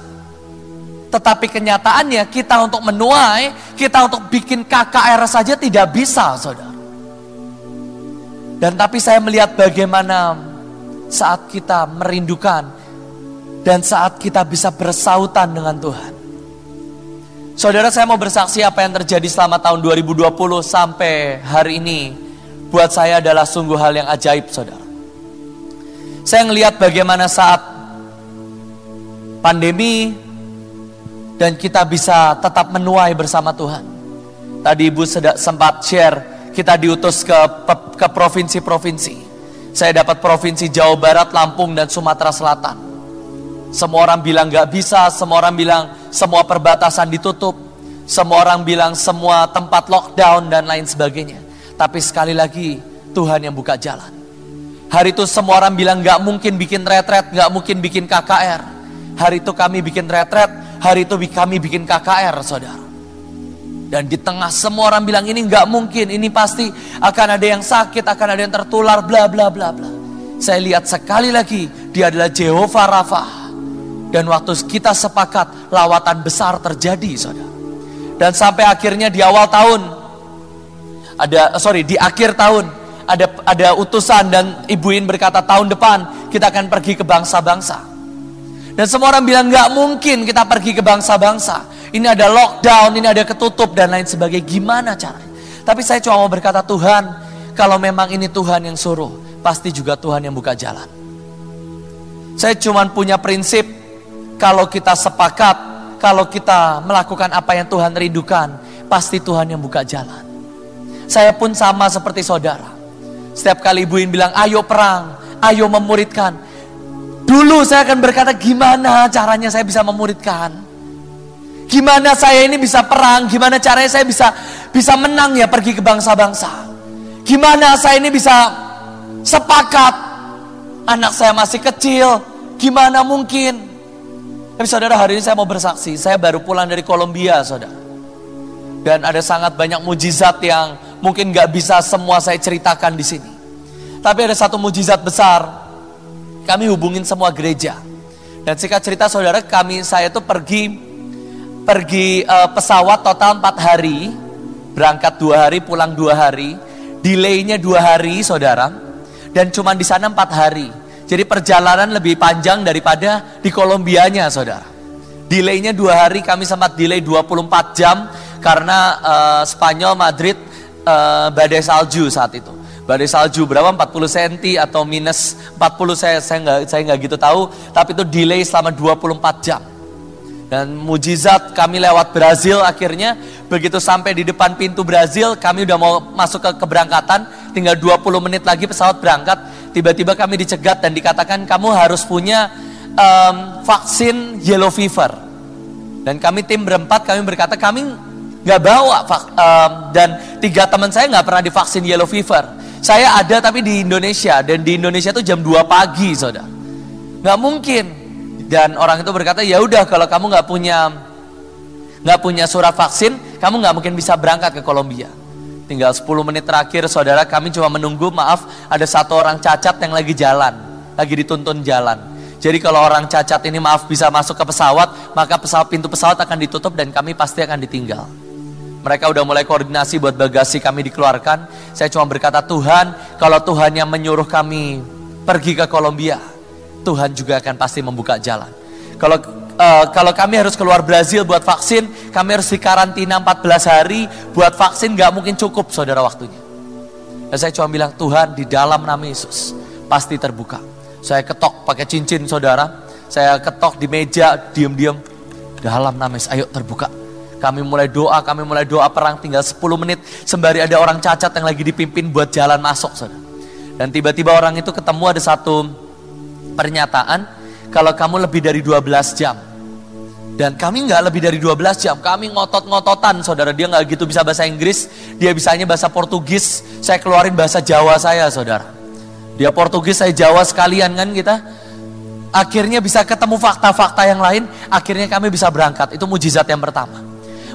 Tetapi kenyataannya kita untuk menuai, kita untuk bikin KKR saja tidak bisa saudara. Dan tapi saya melihat bagaimana saat kita merindukan dan saat kita bisa bersautan dengan Tuhan. Saudara saya mau bersaksi apa yang terjadi selama tahun 2020 sampai hari ini buat saya adalah sungguh hal yang ajaib saudara. Saya melihat bagaimana saat pandemi dan kita bisa tetap menuai bersama Tuhan. Tadi Ibu sempat share kita diutus ke ke provinsi-provinsi. Saya dapat provinsi Jawa Barat, Lampung, dan Sumatera Selatan. Semua orang bilang gak bisa, semua orang bilang semua perbatasan ditutup, semua orang bilang semua tempat lockdown dan lain sebagainya. Tapi sekali lagi Tuhan yang buka jalan. Hari itu semua orang bilang gak mungkin bikin retret, gak mungkin bikin KKR. Hari itu kami bikin retret, hari itu kami bikin KKR saudara. Dan di tengah semua orang bilang ini nggak mungkin, ini pasti akan ada yang sakit, akan ada yang tertular, bla bla bla bla. Saya lihat sekali lagi, dia adalah Jehovah Rafa. Dan waktu kita sepakat, lawatan besar terjadi, saudara. Dan sampai akhirnya di awal tahun, ada sorry di akhir tahun, ada ada utusan dan ibuin berkata tahun depan kita akan pergi ke bangsa-bangsa. Dan semua orang bilang nggak mungkin kita pergi ke bangsa-bangsa ini ada lockdown, ini ada ketutup dan lain sebagainya. Gimana caranya? Tapi saya cuma mau berkata Tuhan, kalau memang ini Tuhan yang suruh, pasti juga Tuhan yang buka jalan. Saya cuma punya prinsip, kalau kita sepakat, kalau kita melakukan apa yang Tuhan rindukan, pasti Tuhan yang buka jalan. Saya pun sama seperti saudara. Setiap kali ibuin bilang, ayo perang, ayo memuridkan. Dulu saya akan berkata, gimana caranya saya bisa memuridkan? Gimana saya ini bisa perang? Gimana caranya saya bisa bisa menang ya pergi ke bangsa-bangsa? Gimana saya ini bisa sepakat? Anak saya masih kecil, gimana mungkin? Tapi saudara hari ini saya mau bersaksi, saya baru pulang dari Kolombia saudara. Dan ada sangat banyak mujizat yang mungkin gak bisa semua saya ceritakan di sini. Tapi ada satu mujizat besar, kami hubungin semua gereja. Dan singkat cerita saudara, kami saya itu pergi pergi uh, pesawat total 4 hari, berangkat dua hari, pulang dua hari, delaynya dua hari, saudara, dan cuma di sana empat hari. Jadi perjalanan lebih panjang daripada di Kolombianya, saudara. Delaynya dua hari, kami sempat delay 24 jam karena uh, Spanyol Madrid uh, badai salju saat itu. Badai salju berapa? 40 cm atau minus 40 saya saya nggak saya nggak gitu tahu, tapi itu delay selama 24 jam. Dan mujizat kami lewat Brazil akhirnya. Begitu sampai di depan pintu Brazil kami udah mau masuk ke keberangkatan. Tinggal 20 menit lagi pesawat berangkat. Tiba-tiba kami dicegat dan dikatakan kamu harus punya um, vaksin yellow fever. Dan kami tim berempat kami berkata kami nggak bawa um, dan tiga teman saya nggak pernah divaksin yellow fever saya ada tapi di Indonesia dan di Indonesia itu jam 2 pagi saudara nggak mungkin dan orang itu berkata, ya udah kalau kamu nggak punya nggak punya surat vaksin, kamu nggak mungkin bisa berangkat ke Kolombia. Tinggal 10 menit terakhir, saudara kami cuma menunggu, maaf, ada satu orang cacat yang lagi jalan, lagi dituntun jalan. Jadi kalau orang cacat ini maaf bisa masuk ke pesawat, maka pesawat pintu pesawat akan ditutup dan kami pasti akan ditinggal. Mereka udah mulai koordinasi buat bagasi kami dikeluarkan. Saya cuma berkata Tuhan, kalau Tuhan yang menyuruh kami pergi ke Kolombia, Tuhan juga akan pasti membuka jalan. Kalau uh, kalau kami harus keluar Brazil buat vaksin, kami harus dikarantina 14 hari buat vaksin nggak mungkin cukup saudara waktunya. Dan saya cuma bilang Tuhan di dalam nama Yesus pasti terbuka. Saya ketok pakai cincin saudara, saya ketok di meja diam-diam dalam nama Yesus ayo terbuka. Kami mulai doa, kami mulai doa perang tinggal 10 menit sembari ada orang cacat yang lagi dipimpin buat jalan masuk saudara. Dan tiba-tiba orang itu ketemu ada satu pernyataan kalau kamu lebih dari 12 jam. Dan kami nggak lebih dari 12 jam, kami ngotot-ngototan saudara. Dia nggak gitu bisa bahasa Inggris, dia bisanya bahasa Portugis, saya keluarin bahasa Jawa saya saudara. Dia Portugis, saya Jawa sekalian kan kita. Akhirnya bisa ketemu fakta-fakta yang lain, akhirnya kami bisa berangkat. Itu mujizat yang pertama.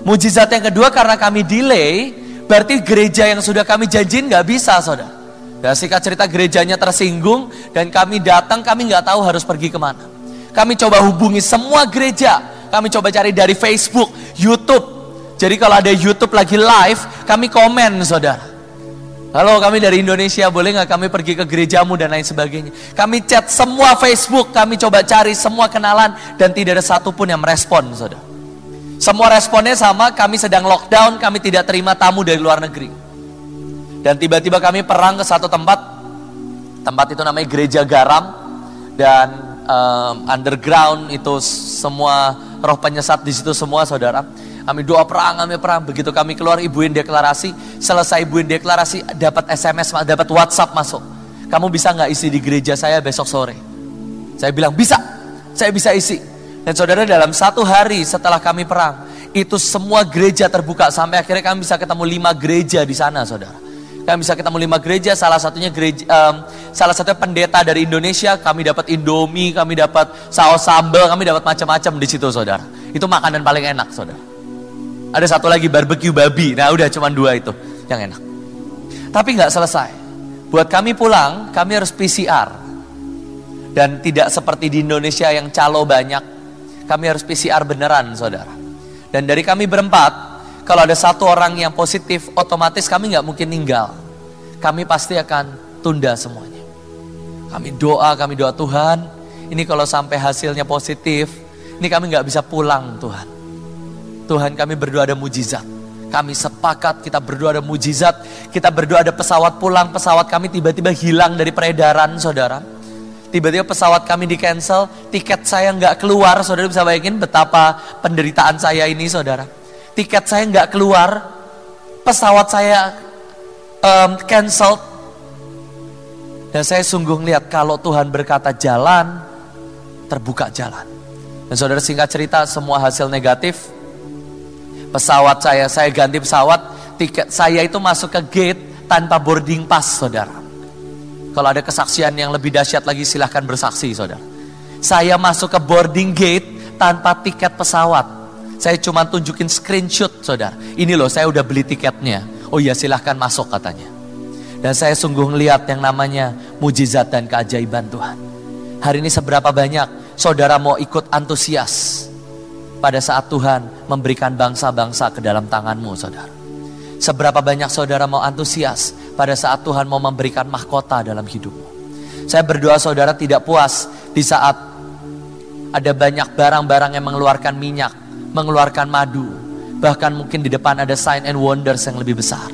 Mujizat yang kedua karena kami delay, berarti gereja yang sudah kami janjiin nggak bisa saudara. Dan singkat cerita gerejanya tersinggung dan kami datang kami nggak tahu harus pergi ke mana. Kami coba hubungi semua gereja. Kami coba cari dari Facebook, YouTube. Jadi kalau ada YouTube lagi live, kami komen saudara. Halo kami dari Indonesia, boleh nggak kami pergi ke gerejamu dan lain sebagainya. Kami chat semua Facebook, kami coba cari semua kenalan dan tidak ada satupun yang merespon saudara. Semua responnya sama, kami sedang lockdown, kami tidak terima tamu dari luar negeri. Dan tiba-tiba kami perang ke satu tempat, tempat itu namanya Gereja Garam dan um, underground itu semua roh penyesat di situ semua saudara. Kami doa perang, kami perang. Begitu kami keluar, ibuin deklarasi. Selesai ibuin deklarasi, dapat SMS, dapat WhatsApp masuk. Kamu bisa nggak isi di gereja saya besok sore? Saya bilang bisa, saya bisa isi. Dan saudara dalam satu hari setelah kami perang, itu semua gereja terbuka sampai akhirnya kami bisa ketemu lima gereja di sana, saudara. Kami bisa ketemu lima gereja, salah satunya gereja, um, salah satunya pendeta dari Indonesia. Kami dapat Indomie, kami dapat saus sambal, kami dapat macam-macam di situ, saudara. Itu makanan paling enak, saudara. Ada satu lagi barbecue babi. Nah, udah cuma dua itu yang enak. Tapi nggak selesai. Buat kami pulang, kami harus PCR. Dan tidak seperti di Indonesia yang calo banyak, kami harus PCR beneran, saudara. Dan dari kami berempat, kalau ada satu orang yang positif, otomatis kami nggak mungkin tinggal. Kami pasti akan tunda semuanya. Kami doa, kami doa Tuhan. Ini kalau sampai hasilnya positif, ini kami nggak bisa pulang Tuhan. Tuhan kami berdoa ada mujizat. Kami sepakat kita berdoa ada mujizat. Kita berdoa ada pesawat pulang, pesawat kami tiba-tiba hilang dari peredaran saudara. Tiba-tiba pesawat kami di cancel, tiket saya nggak keluar. Saudara bisa bayangin betapa penderitaan saya ini saudara tiket saya nggak keluar, pesawat saya um, cancel. Dan saya sungguh lihat kalau Tuhan berkata jalan, terbuka jalan. Dan saudara singkat cerita semua hasil negatif. Pesawat saya, saya ganti pesawat, tiket saya itu masuk ke gate tanpa boarding pass saudara. Kalau ada kesaksian yang lebih dahsyat lagi silahkan bersaksi saudara. Saya masuk ke boarding gate tanpa tiket pesawat. Saya cuma tunjukin screenshot saudara. Ini loh saya udah beli tiketnya. Oh iya silahkan masuk katanya. Dan saya sungguh ngeliat yang namanya mujizat dan keajaiban Tuhan. Hari ini seberapa banyak saudara mau ikut antusias pada saat Tuhan memberikan bangsa-bangsa ke dalam tanganmu saudara. Seberapa banyak saudara mau antusias pada saat Tuhan mau memberikan mahkota dalam hidupmu. Saya berdoa saudara tidak puas di saat ada banyak barang-barang yang mengeluarkan minyak mengeluarkan madu. Bahkan mungkin di depan ada sign and wonders yang lebih besar.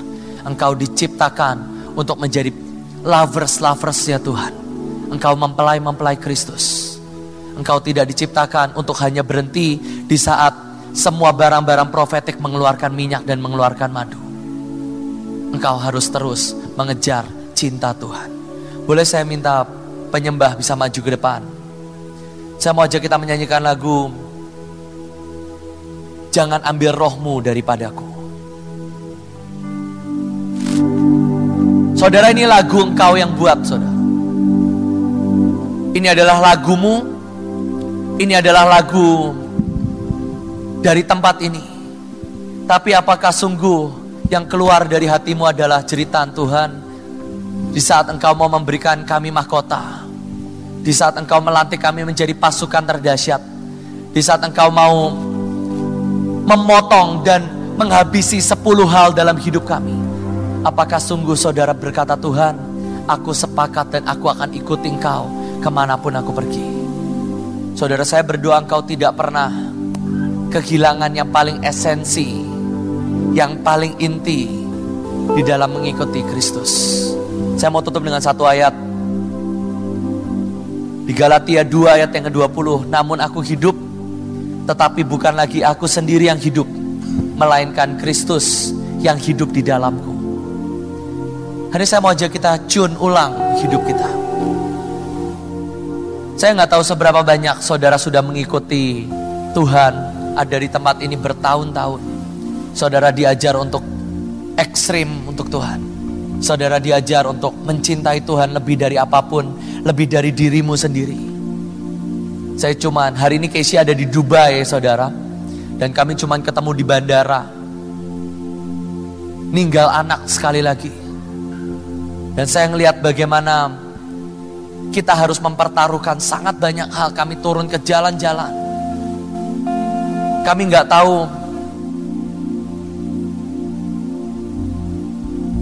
Engkau diciptakan untuk menjadi lovers-lovers ya Tuhan. Engkau mempelai-mempelai Kristus. Engkau tidak diciptakan untuk hanya berhenti di saat semua barang-barang profetik mengeluarkan minyak dan mengeluarkan madu. Engkau harus terus mengejar cinta Tuhan. Boleh saya minta penyembah bisa maju ke depan? Saya mau ajak kita menyanyikan lagu Jangan ambil rohmu daripadaku. Saudara ini lagu engkau yang buat saudara. Ini adalah lagumu. Ini adalah lagu dari tempat ini. Tapi apakah sungguh yang keluar dari hatimu adalah jeritan Tuhan di saat engkau mau memberikan kami mahkota. Di saat engkau melantik kami menjadi pasukan terdahsyat. Di saat engkau mau memotong dan menghabisi sepuluh hal dalam hidup kami. Apakah sungguh saudara berkata Tuhan, aku sepakat dan aku akan ikuti engkau ke mana pun aku pergi. Saudara saya berdoa engkau tidak pernah kehilangan yang paling esensi, yang paling inti di dalam mengikuti Kristus. Saya mau tutup dengan satu ayat. Di Galatia 2 ayat yang ke-20, namun aku hidup tetapi bukan lagi aku sendiri yang hidup, melainkan Kristus yang hidup di dalamku. Hari saya mau ajak kita cun ulang hidup kita. Saya nggak tahu seberapa banyak saudara sudah mengikuti Tuhan ada di tempat ini bertahun-tahun. Saudara diajar untuk ekstrim untuk Tuhan. Saudara diajar untuk mencintai Tuhan lebih dari apa pun, lebih dari dirimu sendiri. Saya cuman hari ini Casey ada di Dubai saudara. Dan kami cuman ketemu di bandara. Ninggal anak sekali lagi. Dan Dan saya ngelihat bagaimana kita harus mempertaruhkan sangat banyak hal. Kami turun ke jalan-jalan. Kami nggak tahu.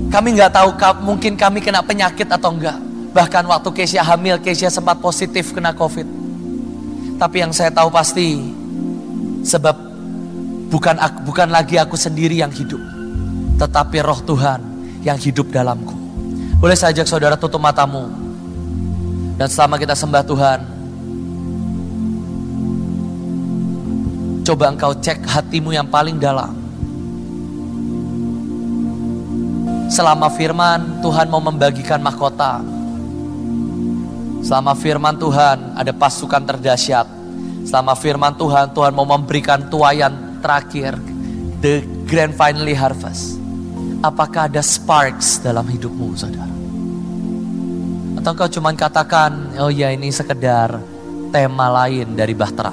Kami nggak tahu mungkin kami kena penyakit atau enggak. Bahkan waktu Kesia hamil, Kesia sempat positif kena COVID. Tapi yang saya tahu pasti sebab bukan bukan lagi aku sendiri yang hidup, tetapi Roh Tuhan yang hidup dalamku. Boleh saya ajak saudara tutup matamu. Dan selama kita sembah Tuhan, coba engkau cek hatimu yang paling dalam. Selama firman Tuhan mau membagikan mahkota. Selama firman Tuhan ada pasukan terdahsyat. Selama firman Tuhan, Tuhan mau memberikan tuayan terakhir. The grand finally harvest. Apakah ada sparks dalam hidupmu saudara? Atau kau cuma katakan, oh ya ini sekedar tema lain dari Bahtera.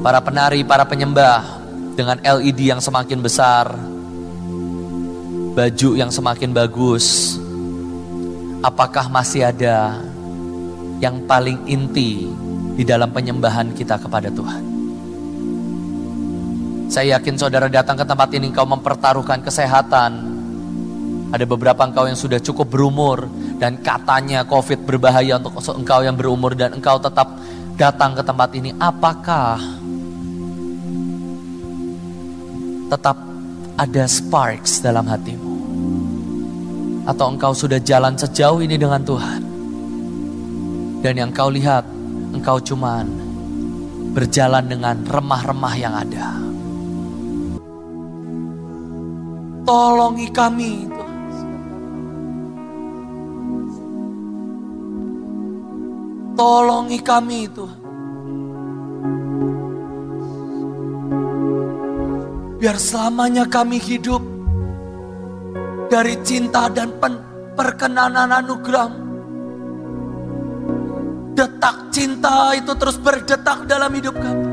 Para penari, para penyembah dengan LED yang semakin besar, baju yang semakin bagus, apakah masih ada yang paling inti di dalam penyembahan kita kepada Tuhan? Saya yakin saudara datang ke tempat ini engkau mempertaruhkan kesehatan. Ada beberapa engkau yang sudah cukup berumur dan katanya COVID berbahaya untuk engkau yang berumur dan engkau tetap datang ke tempat ini. Apakah tetap ada sparks dalam hatimu? Atau engkau sudah jalan sejauh ini dengan Tuhan? Dan yang kau lihat, engkau cuman berjalan dengan remah-remah yang ada. Tolongi kami Tolongi kami Tuhan. Biar selamanya kami hidup dari cinta dan perkenanan anugerah. Detak cinta itu terus berdetak dalam hidup kami.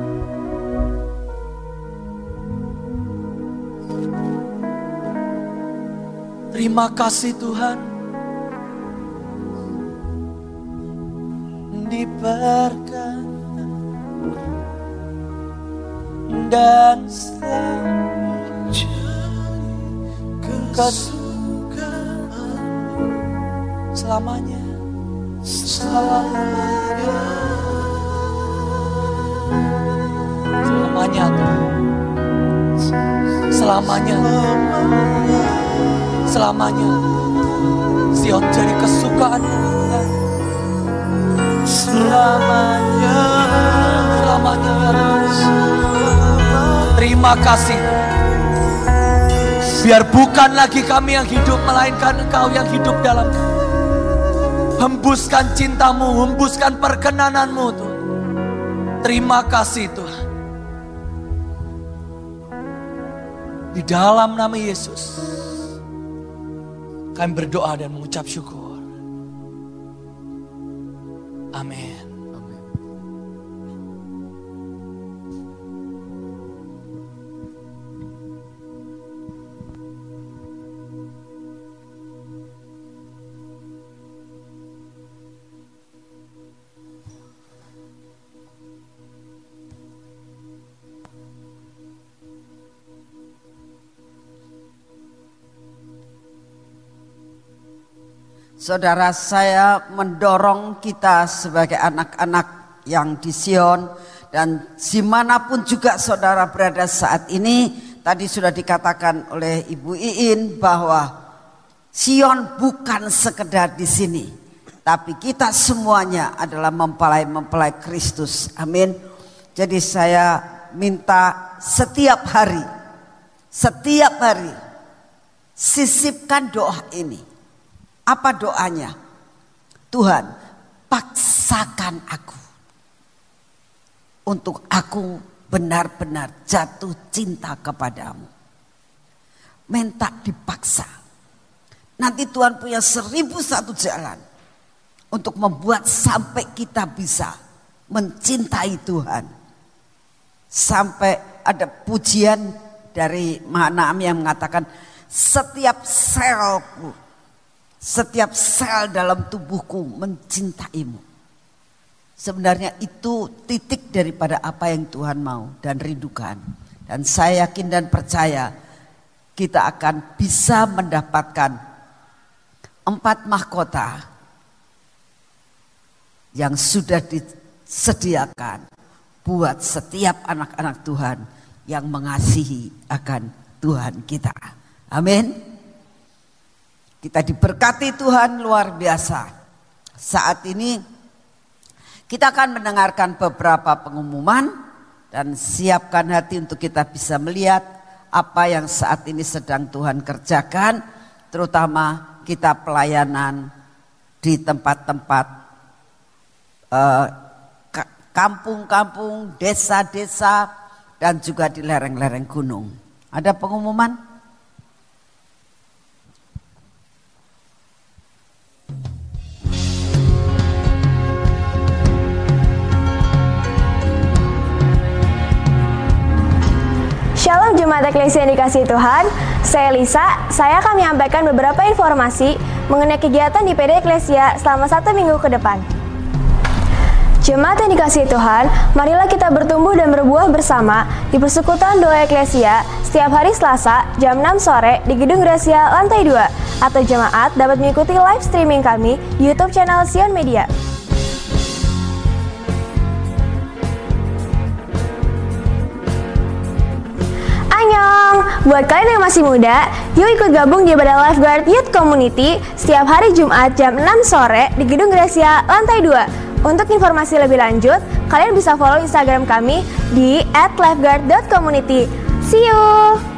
Terima kasih Tuhan. Diberkati dan selalu kesukaan selamanya. Selamanya selamanya selamanya. Selamanya. Sion jadi kesukaan Tuhan. Selamanya, selamanya Terima kasih. Biar bukan lagi kami yang hidup, melainkan Engkau yang hidup dalam kami. Hembuskan cintamu, hembuskan perkenananmu Tuhan. Terima kasih Tuhan. Di dalam nama Yesus. Kami berdoa dan mengucap syukur. Amin. Saudara saya mendorong kita sebagai anak-anak yang di Sion dan di mana pun juga saudara berada saat ini tadi sudah dikatakan oleh Ibu Iin bahwa Sion bukan sekedar di sini tapi kita semuanya adalah mempelai mempelai Kristus. Amin. Jadi saya minta setiap hari setiap hari sisipkan doa ini apa doanya? Tuhan, paksakan aku untuk aku benar-benar jatuh cinta kepadamu. Minta dipaksa. Nanti Tuhan punya seribu satu jalan untuk membuat sampai kita bisa mencintai Tuhan. Sampai ada pujian dari Mahanaam yang mengatakan setiap selku setiap sel dalam tubuhku mencintaimu. Sebenarnya itu titik daripada apa yang Tuhan mau dan rindukan. Dan saya yakin dan percaya kita akan bisa mendapatkan empat mahkota yang sudah disediakan buat setiap anak-anak Tuhan yang mengasihi akan Tuhan kita. Amin. Kita diberkati Tuhan luar biasa. Saat ini kita akan mendengarkan beberapa pengumuman dan siapkan hati untuk kita bisa melihat apa yang saat ini sedang Tuhan kerjakan, terutama kita pelayanan di tempat-tempat uh, kampung-kampung, desa-desa, dan juga di lereng-lereng gunung. Ada pengumuman? Shalom Jemaat Eklesia yang dikasih Tuhan, saya Lisa, saya akan menyampaikan beberapa informasi mengenai kegiatan di PD Eklesia selama satu minggu ke depan. Jemaat yang dikasih Tuhan, marilah kita bertumbuh dan berbuah bersama di persekutuan doa Eklesia setiap hari Selasa jam 6 sore di Gedung Gracia lantai 2 atau jemaat dapat mengikuti live streaming kami di YouTube channel Sion Media. Buat kalian yang masih muda, yuk ikut gabung di ibadah Lifeguard Youth Community setiap hari Jumat jam 6 sore di Gedung Gracia, lantai 2. Untuk informasi lebih lanjut, kalian bisa follow Instagram kami di @lifeguard.community. See you!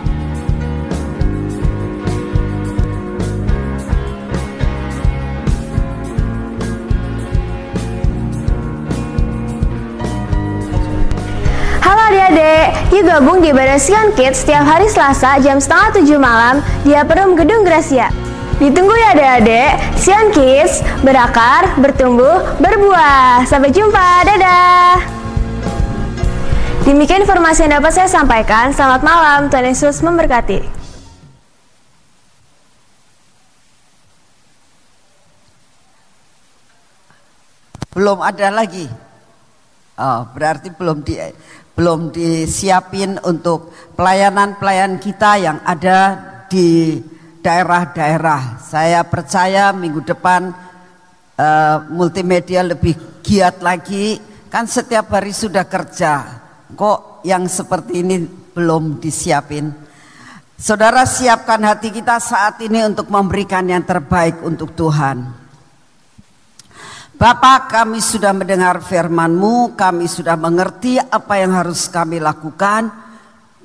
adik-adik, yuk gabung di ibadah Sion Kids setiap hari Selasa jam setengah tujuh malam di Aperum Gedung Gracia. Ditunggu ya adik-adik, Sion Kids berakar, bertumbuh, berbuah. Sampai jumpa, dadah! Demikian informasi yang dapat saya sampaikan. Selamat malam, Tuhan Yesus memberkati. Belum ada lagi. Oh, berarti belum di belum disiapin untuk pelayanan-pelayanan kita yang ada di daerah-daerah. Saya percaya minggu depan uh, multimedia lebih giat lagi. Kan setiap hari sudah kerja. Kok yang seperti ini belum disiapin? Saudara siapkan hati kita saat ini untuk memberikan yang terbaik untuk Tuhan. Bapak kami sudah mendengar firman-Mu, kami sudah mengerti apa yang harus kami lakukan.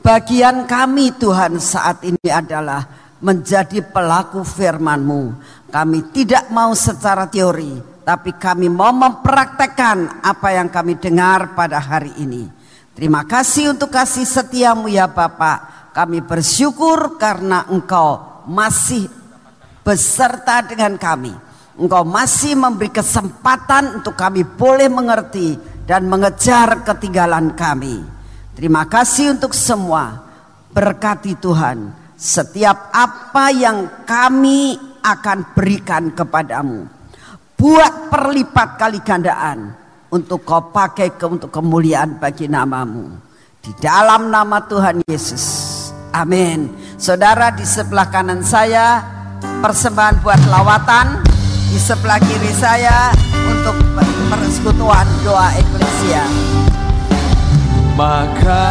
Bagian kami Tuhan saat ini adalah menjadi pelaku firman-Mu. Kami tidak mau secara teori, tapi kami mau mempraktekkan apa yang kami dengar pada hari ini. Terima kasih untuk kasih setiamu ya Bapak. Kami bersyukur karena Engkau masih beserta dengan kami Engkau masih memberi kesempatan untuk kami boleh mengerti dan mengejar ketinggalan kami. Terima kasih untuk semua. Berkati Tuhan setiap apa yang kami akan berikan kepadamu. Buat perlipat kali gandaan untuk kau pakai ke, untuk kemuliaan bagi namamu. Di dalam nama Tuhan Yesus. Amin. Saudara di sebelah kanan saya persembahan buat lawatan di sebelah kiri saya untuk persekutuan doa eklesia. Maka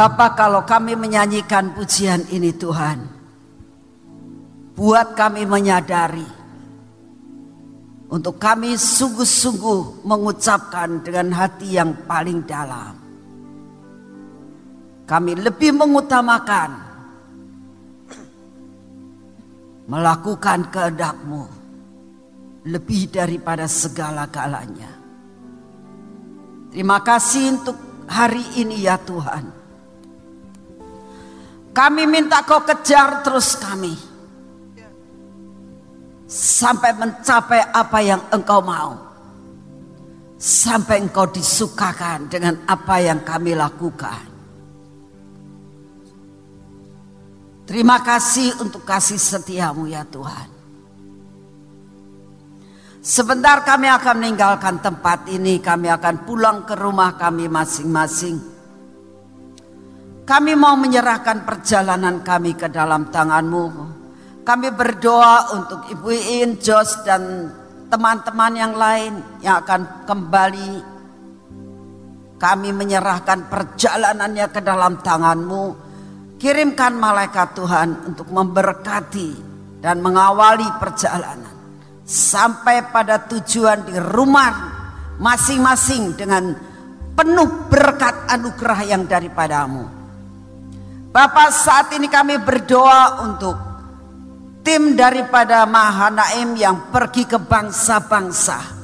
Bapak kalau kami menyanyikan pujian ini Tuhan, buat kami menyadari untuk kami sungguh-sungguh mengucapkan dengan hati yang paling dalam. Kami lebih mengutamakan melakukan kehendakmu lebih daripada segala-galanya. Terima kasih untuk hari ini ya Tuhan. Kami minta kau kejar terus kami. Sampai mencapai apa yang engkau mau. Sampai engkau disukakan dengan apa yang kami lakukan. Terima kasih untuk kasih setiamu ya Tuhan. Sebentar kami akan meninggalkan tempat ini, kami akan pulang ke rumah kami masing-masing. Kami mau menyerahkan perjalanan kami ke dalam tanganmu. Kami berdoa untuk Ibu In, Jos dan teman-teman yang lain yang akan kembali. Kami menyerahkan perjalanannya ke dalam tanganmu. Kirimkan malaikat Tuhan untuk memberkati dan mengawali perjalanan. Sampai pada tujuan di rumah masing-masing dengan penuh berkat anugerah yang daripadamu. Bapak saat ini kami berdoa untuk tim daripada Mahanaim yang pergi ke bangsa-bangsa.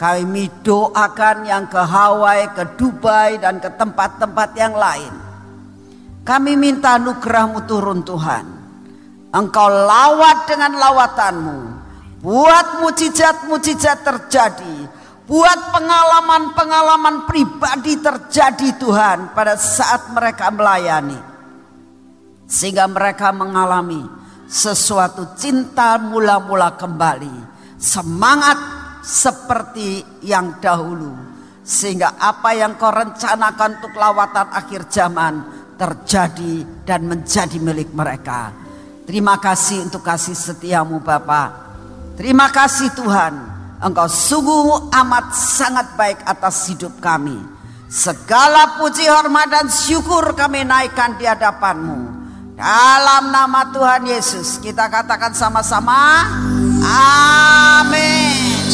Kami doakan yang ke Hawaii, ke Dubai dan ke tempat-tempat yang lain. Kami minta nugerahmu turun Tuhan. Engkau lawat dengan lawatanmu. Buat mujizat-mujizat terjadi. Buat pengalaman-pengalaman pribadi terjadi Tuhan pada saat mereka melayani. Sehingga mereka mengalami sesuatu cinta mula-mula kembali. Semangat seperti yang dahulu. Sehingga apa yang kau rencanakan untuk lawatan akhir zaman terjadi dan menjadi milik mereka. Terima kasih untuk kasih setiamu Bapak. Terima kasih Tuhan. Engkau sungguh amat sangat baik atas hidup kami. Segala puji hormat dan syukur kami naikkan di hadapanmu. Dalam nama Tuhan Yesus kita katakan sama-sama Amin